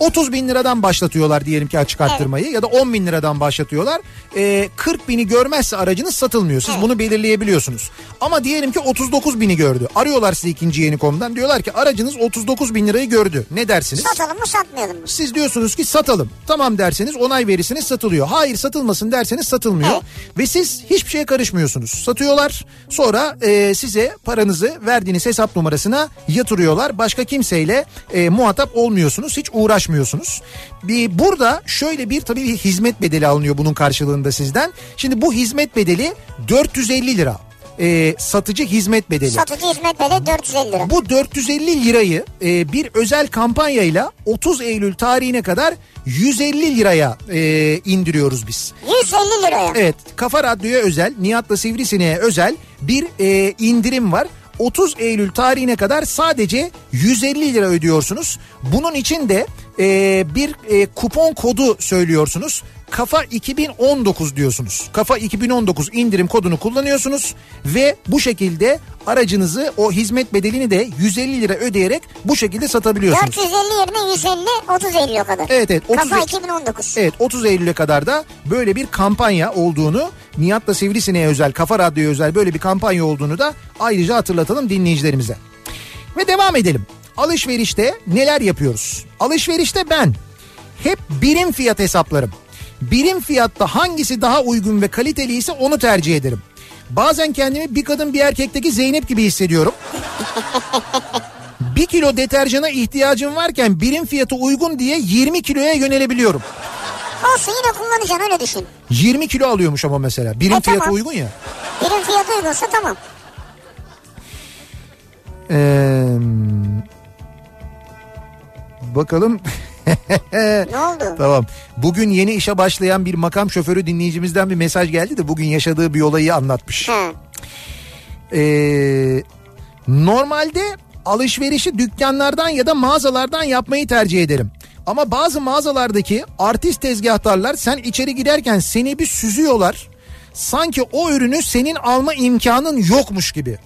30 bin liradan başlatıyorlar diyelim ki açık arttırmayı ya da 10 bin liradan başlatıyorlar. Ee, 40 bini görmezse aracınız satılmıyor. Siz bunu belirleyebiliyorsunuz. Ama diyelim ki 39 bini gördü. Arıyorlar sizi ikinci yeni komdan. Diyorlar ki aracınız 39 bin lirayı gördü. Ne dersiniz? Satalım mı satmayalım mı? Siz diyorsunuz ki satalım. Tamam derseniz onay verirsiniz satılıyor. Hayır satılmasın derseniz satılmıyor. Evet. Ve siz hiçbir şeye karışmıyorsunuz. Satıyorlar sonra e, size paranızı verdiğiniz hesap numarasına yatırıyorlar. Başka kimseyle e, muhatap olmuyorsunuz. Hiç uğraşmıyorsunuz. Bir, burada şöyle bir tabii bir hizmet bedeli alınıyor bunun karşılığında sizden. Şimdi bu hizmet bedeli 450 lira. E, satıcı hizmet bedeli. Satıcı hizmet bedeli 450 lira. Bu 450 lirayı e, bir özel kampanyayla 30 Eylül tarihine kadar 150 liraya e, indiriyoruz biz. 150 liraya. Evet Kafa Radyo'ya özel Nihat'la Sivrisine'ye özel bir e, indirim var. 30 Eylül tarihine kadar sadece 150 lira ödüyorsunuz. Bunun için de e, bir e, kupon kodu söylüyorsunuz. Kafa 2019 diyorsunuz. Kafa 2019 indirim kodunu kullanıyorsunuz ve bu şekilde aracınızı o hizmet bedelini de 150 lira ödeyerek bu şekilde satabiliyorsunuz. 450 yerine 150 30 Eylül'e kadar. Evet evet. 30 Kafa 2019. Evet 30 Eylül'e kadar da böyle bir kampanya olduğunu Nihat'la Sivrisine'ye özel Kafa Radyo'ya özel böyle bir kampanya olduğunu da ayrıca hatırlatalım dinleyicilerimize. Ve devam edelim. Alışverişte neler yapıyoruz? Alışverişte ben hep birim fiyat hesaplarım. Birim fiyatta hangisi daha uygun ve kaliteliyse onu tercih ederim. Bazen kendimi bir kadın bir erkekteki Zeynep gibi hissediyorum. Bir kilo deterjana ihtiyacım varken birim fiyatı uygun diye 20 kiloya yönelebiliyorum. Olsun yine kullanacaksın öyle düşün. 20 kilo alıyormuş ama mesela. Birim E, fiyatı tamam. uygun ya. Birim fiyatı uygunsa tamam. Ee, bakalım. Ne oldu? tamam. Bugün yeni işe başlayan bir makam şoförü dinleyicimizden bir mesaj geldi de bugün yaşadığı bir olayı anlatmış. Ee, normalde alışverişi dükkanlardan ya da mağazalardan yapmayı tercih ederim. Ama bazı mağazalardaki artist tezgahtarlar sen içeri giderken seni bir süzüyorlar. Sanki o ürünü senin alma imkanın yokmuş gibi.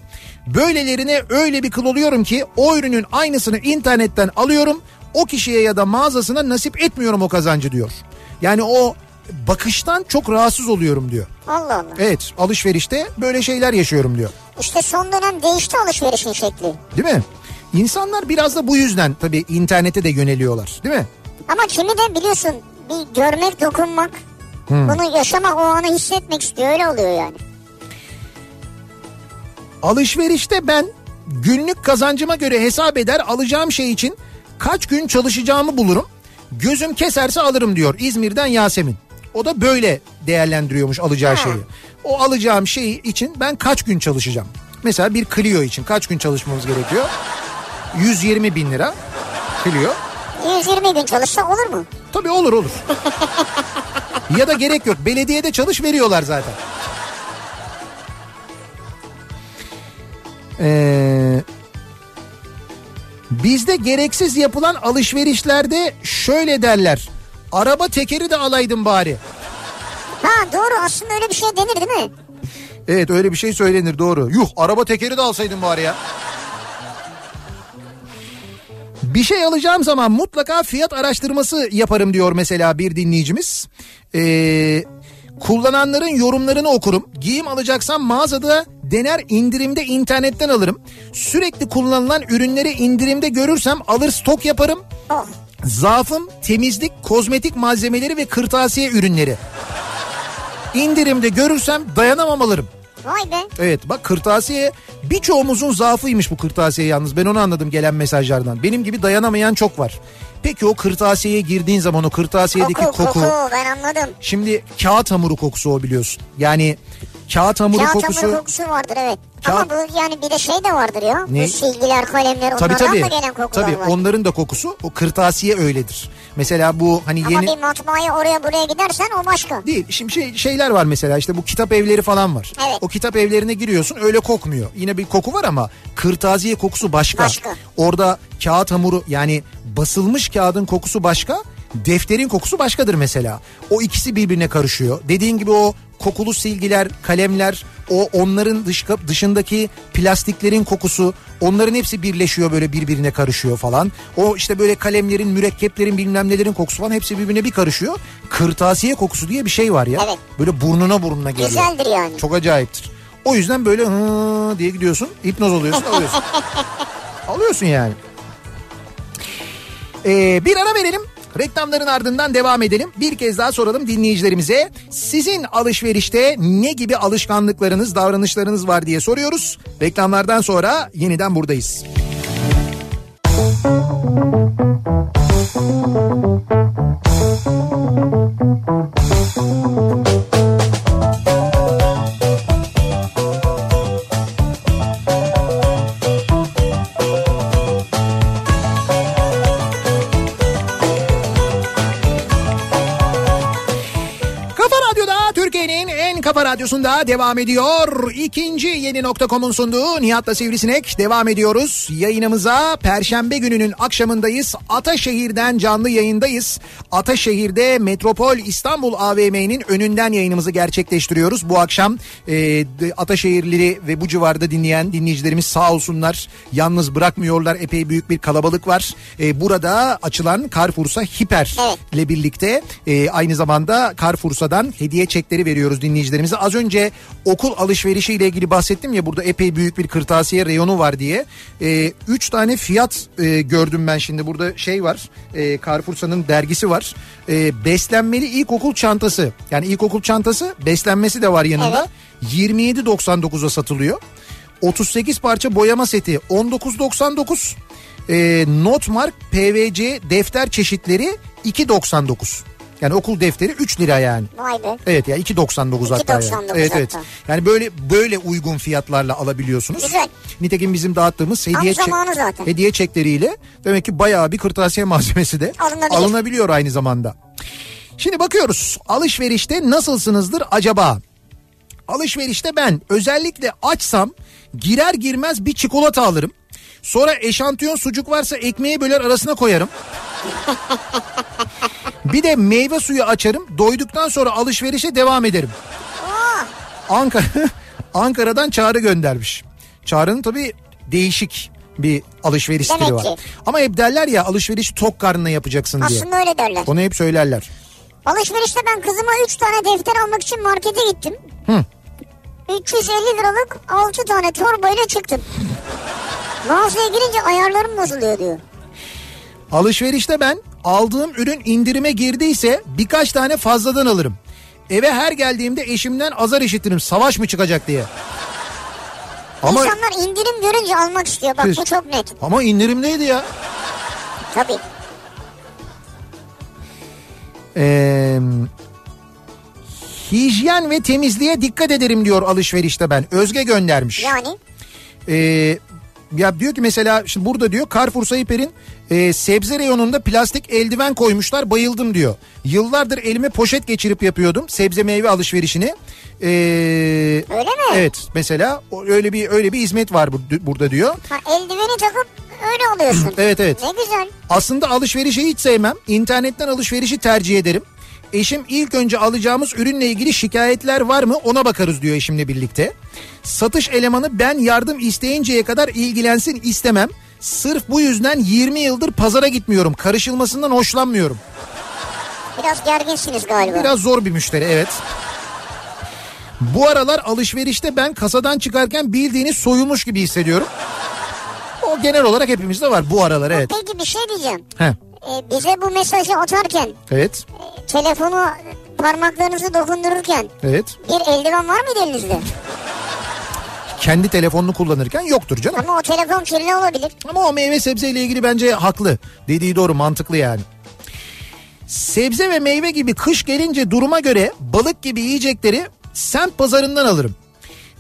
Böylelerine öyle bir kıl oluyorum ki o ürünün aynısını internetten alıyorum. O kişiye ya da mağazasına nasip etmiyorum o kazancı diyor. Yani o bakıştan çok rahatsız oluyorum diyor. Allah Allah. Evet alışverişte böyle şeyler yaşıyorum diyor. İşte son dönem değişti alışverişin şekli. Değil mi? İnsanlar biraz da bu yüzden tabii internete de yöneliyorlar değil mi? Ama kimi de biliyorsun bir görmek dokunmak Bunu yaşamak o anı hissetmek istiyor öyle oluyor yani. Alışverişte ben günlük kazancıma göre hesap eder alacağım şey için kaç gün çalışacağımı bulurum. Gözüm keserse alırım diyor İzmir'den Yasemin. O da böyle değerlendiriyormuş alacağı şeyi. O alacağım şey için ben kaç gün çalışacağım? Mesela bir Clio için kaç gün çalışmamız gerekiyor? 120 bin lira Clio. 120 gün çalışsa olur mu? Tabii olur olur. ya da gerek yok. Belediyede çalış veriyorlar zaten. Ee, bizde gereksiz yapılan alışverişlerde şöyle derler. Araba tekeri de alaydım bari. Ha doğru aslında öyle bir şey denir değil mi? Evet öyle bir şey söylenir doğru. Yuh araba tekeri de alsaydın bari ya. Bir şey alacağım zaman mutlaka fiyat araştırması yaparım diyor mesela bir dinleyicimiz. Ee, kullananların yorumlarını okurum. Giyim alacaksam mağazada dener indirimde internetten alırım. Sürekli kullanılan ürünleri indirimde görürsem alır stok yaparım. Oh. Zaafım temizlik, kozmetik malzemeleri ve kırtasiye ürünleri. İndirimde görürsem dayanamam alırım. Vay be. Evet bak kırtasiye birçoğumuzun zaafıymış bu kırtasiye yalnız ben onu anladım gelen mesajlardan. Benim gibi dayanamayan çok var. Peki o kırtasiyeye girdiğin zaman o kırtasiyedeki Koku, koku. koku ben anladım. Şimdi kağıt hamuru kokusu o biliyorsun. Yani kağıt hamuru Kağıt kokusu. hamuru kokusu vardır evet. Kağıt- Ama bu yani bir de şey de vardır ya. Ne? Bu silgiler, kalemler Tabii onlardan tabii. da gelen kokular Tabii var. onların da kokusu o kırtasiye öyledir. Mesela bu hani Ama yeni bir matbaaya oraya buraya gidersen o başka. Değil. Şimdi şey, şeyler var mesela işte bu kitap evleri falan var. Evet. O kitap evlerine giriyorsun öyle kokmuyor. Yine bir koku var ama kırtasiye kokusu başka. Başka. Orada kağıt hamuru yani basılmış kağıdın kokusu başka. Defterin kokusu başkadır mesela. O ikisi birbirine karışıyor. Dediğin gibi o kokulu silgiler, kalemler, o onların dış, dışındaki plastiklerin kokusu, onların hepsi birleşiyor böyle birbirine karışıyor falan. O işte böyle kalemlerin, mürekkeplerin bilmem nelerin kokusu falan hepsi birbirine bir karışıyor. Kırtasiye kokusu diye bir şey var ya. Evet. Böyle burnuna burnuna geliyor. Güzeldir yani. Çok acayiptir. O yüzden böyle hı diye gidiyorsun, hipnoz oluyorsun, alıyorsun. alıyorsun yani. Ee, bir ara verelim. Reklamların ardından devam edelim. Bir kez daha soralım dinleyicilerimize. Sizin alışverişte ne gibi alışkanlıklarınız, davranışlarınız var diye soruyoruz. Reklamlardan sonra yeniden buradayız. Kafa En kafa radyosunda devam ediyor. İkinci yeni nokta.com'un sunduğu Nihat'la Sivrisinek devam ediyoruz. Yayınımıza Perşembe gününün akşamındayız. Ataşehir'den canlı yayındayız. Ataşehir'de Metropol İstanbul AVM'nin önünden yayınımızı gerçekleştiriyoruz. Bu akşam e, Ataşehirlileri ve bu civarda dinleyen dinleyicilerimiz sağ olsunlar. Yalnız bırakmıyorlar. Epey büyük bir kalabalık var. E, burada açılan Carrefour'sa Hiper ile birlikte e, aynı zamanda Carrefour'dan hediye çekleri veriyoruz dinleyicilerimize. Az önce okul alışverişi ile ilgili bahsettim ya burada epey büyük bir kırtasiye reyonu var diye. E, üç tane fiyat e, gördüm ben şimdi burada şey var. E, Carrefour'sanın dergisi var. E, beslenmeli ilkokul çantası. Yani ilkokul çantası beslenmesi de var yanında. 27.99'a satılıyor. 38 parça boyama seti 19.99. E, Notmark PVC defter çeşitleri 2.99. Yani okul defteri 3 lira yani. Vay be. Evet ya 2.99 hatta. yani. 2.99 Evet evet. hatta. Yani böyle böyle uygun fiyatlarla alabiliyorsunuz. Güzel. Nitekim bizim dağıttığımız hediye zamanı zaten. hediye çekleriyle demek ki bayağı bir kırtasiye malzemesi de Alınabilir. alınabiliyor aynı zamanda. Şimdi bakıyoruz alışverişte nasılsınızdır acaba? Alışverişte ben özellikle açsam girer girmez bir çikolata alırım. Sonra eşantiyon sucuk varsa ekmeğe böler arasına koyarım. Bir de meyve suyu açarım. Doyduktan sonra alışverişe devam ederim. Ankara Ankara'dan Çağrı göndermiş. Çağrı'nın tabii değişik bir alışveriş stili Demek var. ki. Ama hep derler ya alışveriş tok karnına yapacaksın diye. Aslında öyle derler. Onu hep söylerler. Alışverişte ben kızıma 3 tane defter almak için markete gittim. Hı. 350 liralık 6 tane torbayla çıktım. Mağazaya girince ayarlarım bozuluyor diyor. Alışverişte ben aldığım ürün indirime girdiyse birkaç tane fazladan alırım. Eve her geldiğimde eşimden azar işitirim savaş mı çıkacak diye. Ama İnsanlar indirim görünce almak istiyor. Bak Kız. bu çok net. ama indirimdeydi ya. Tabii. Ee, hijyen ve temizliğe dikkat ederim diyor alışverişte ben. Özge göndermiş. Yani Ee, ya diyor ki mesela şimdi burada diyor Carrefour Sayıper'in e, sebze reyonunda plastik eldiven koymuşlar bayıldım diyor. Yıllardır elime poşet geçirip yapıyordum sebze meyve alışverişini. Ee, Öyle mi? Evet mesela öyle bir öyle bir hizmet var bu- burada diyor. ha, eldiveni takıp öyle alıyorsun. Evet evet. Ne güzel. Aslında alışverişi hiç sevmem. İnternetten alışverişi tercih ederim. Eşim ilk önce alacağımız ürünle ilgili şikayetler var mı ona bakarız diyor eşimle birlikte. Satış elemanı ben yardım isteyinceye kadar ilgilensin istemem. Sırf bu yüzden 20 yıldır pazara gitmiyorum. Karışılmasından hoşlanmıyorum. Biraz gerginsiniz galiba. Biraz zor bir müşteri evet. Bu aralar alışverişte ben kasadan çıkarken bildiğiniz soyulmuş gibi hissediyorum. O genel olarak hepimizde var bu aralar evet. Peki bir şey diyeceğim. Heh, Ee, bize bu mesajı atarken evet, telefonu parmaklarınızı dokundururken evet. bir eldiven var mıydı elinizde? Kendi telefonunu kullanırken yoktur canım. Ama o telefon kirli olabilir. Ama o meyve sebzeyle ilgili bence haklı. Dediği doğru mantıklı yani. Sebze ve meyve gibi kış gelince duruma göre balık gibi yiyecekleri semt pazarından alırım.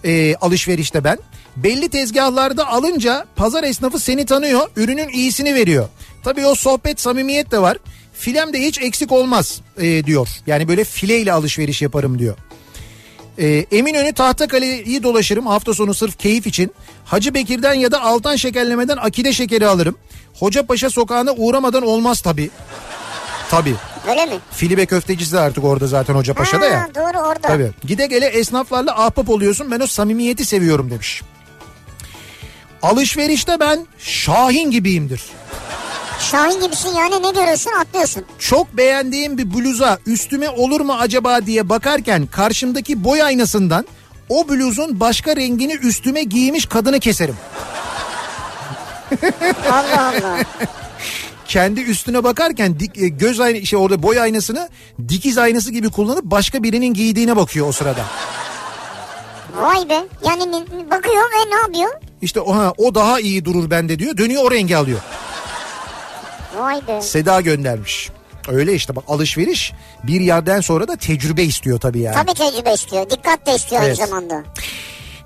Ee, alışverişte ben. Belli tezgahlarda alınca pazar esnafı seni tanıyor, ürünün iyisini veriyor. Tabii o sohbet, samimiyet de var. Filem de hiç eksik olmaz e, diyor. Yani böyle fileyle alışveriş yaparım diyor. Ee, Eminönü Tahtakale'yi dolaşırım hafta sonu sırf keyif için. Hacı Bekir'den ya da Altan Şekerleme'den akide şekeri alırım. Hocapaşa sokağına uğramadan olmaz tabii. Tabii. Öyle mi? Filibe köftecisi de artık orada zaten Hocapaşa'da ya. Ha, doğru orada. Tabii. Gide gele esnaflarla ahbap oluyorsun. Ben o samimiyeti seviyorum demiş. Alışverişte ben Şahin gibiyimdir. Şahin gibisin yani ne görüyorsun atlıyorsun. Çok beğendiğim bir bluza üstüme olur mu acaba diye bakarken karşımdaki boy aynasından o bluzun başka rengini üstüme giymiş kadını keserim. Allah Allah. Kendi üstüne bakarken dik, e, göz aynı şey orada boy aynasını dikiz aynası gibi kullanıp başka birinin giydiğine bakıyor o sırada. Vay be. Yani bakıyor ve ne yapıyor? İşte o, ha, o daha iyi durur bende diyor. Dönüyor o rengi alıyor. Vay be. Seda göndermiş. Öyle işte bak alışveriş bir yerden sonra da tecrübe istiyor tabii yani. Tabii tecrübe istiyor. Dikkat de istiyor Evet. aynı zamanda.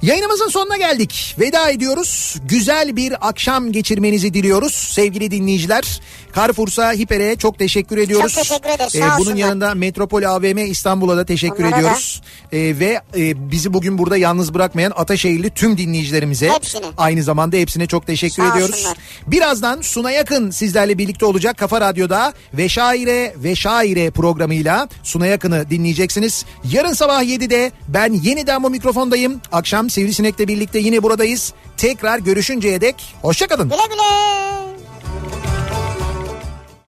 Yayınımızın sonuna geldik. Veda ediyoruz. Güzel bir akşam geçirmenizi diliyoruz sevgili dinleyiciler. Carrefour'sa Hiper'e çok teşekkür ediyoruz. Çok teşekkür ederiz, sağ bunun olsunlar. yanında Metropol AVM İstanbul'a da teşekkür Onlara da. ediyoruz. Ee, ve e, bizi bugün burada yalnız bırakmayan Ataşehirli tüm dinleyicilerimize Hepsine. aynı zamanda hepsine çok teşekkür Sağ ediyoruz. olsunlar. Birazdan Suna Yakın sizlerle birlikte olacak Kafa Radyo'da ve Şaire ve Şaire programıyla Suna Yakın'ı dinleyeceksiniz. Yarın sabah 7'de ben yeniden bu mikrofondayım. Akşam Sivrisinek'le birlikte yine buradayız. Tekrar görüşünceye dek hoşçakalın. Güle güle.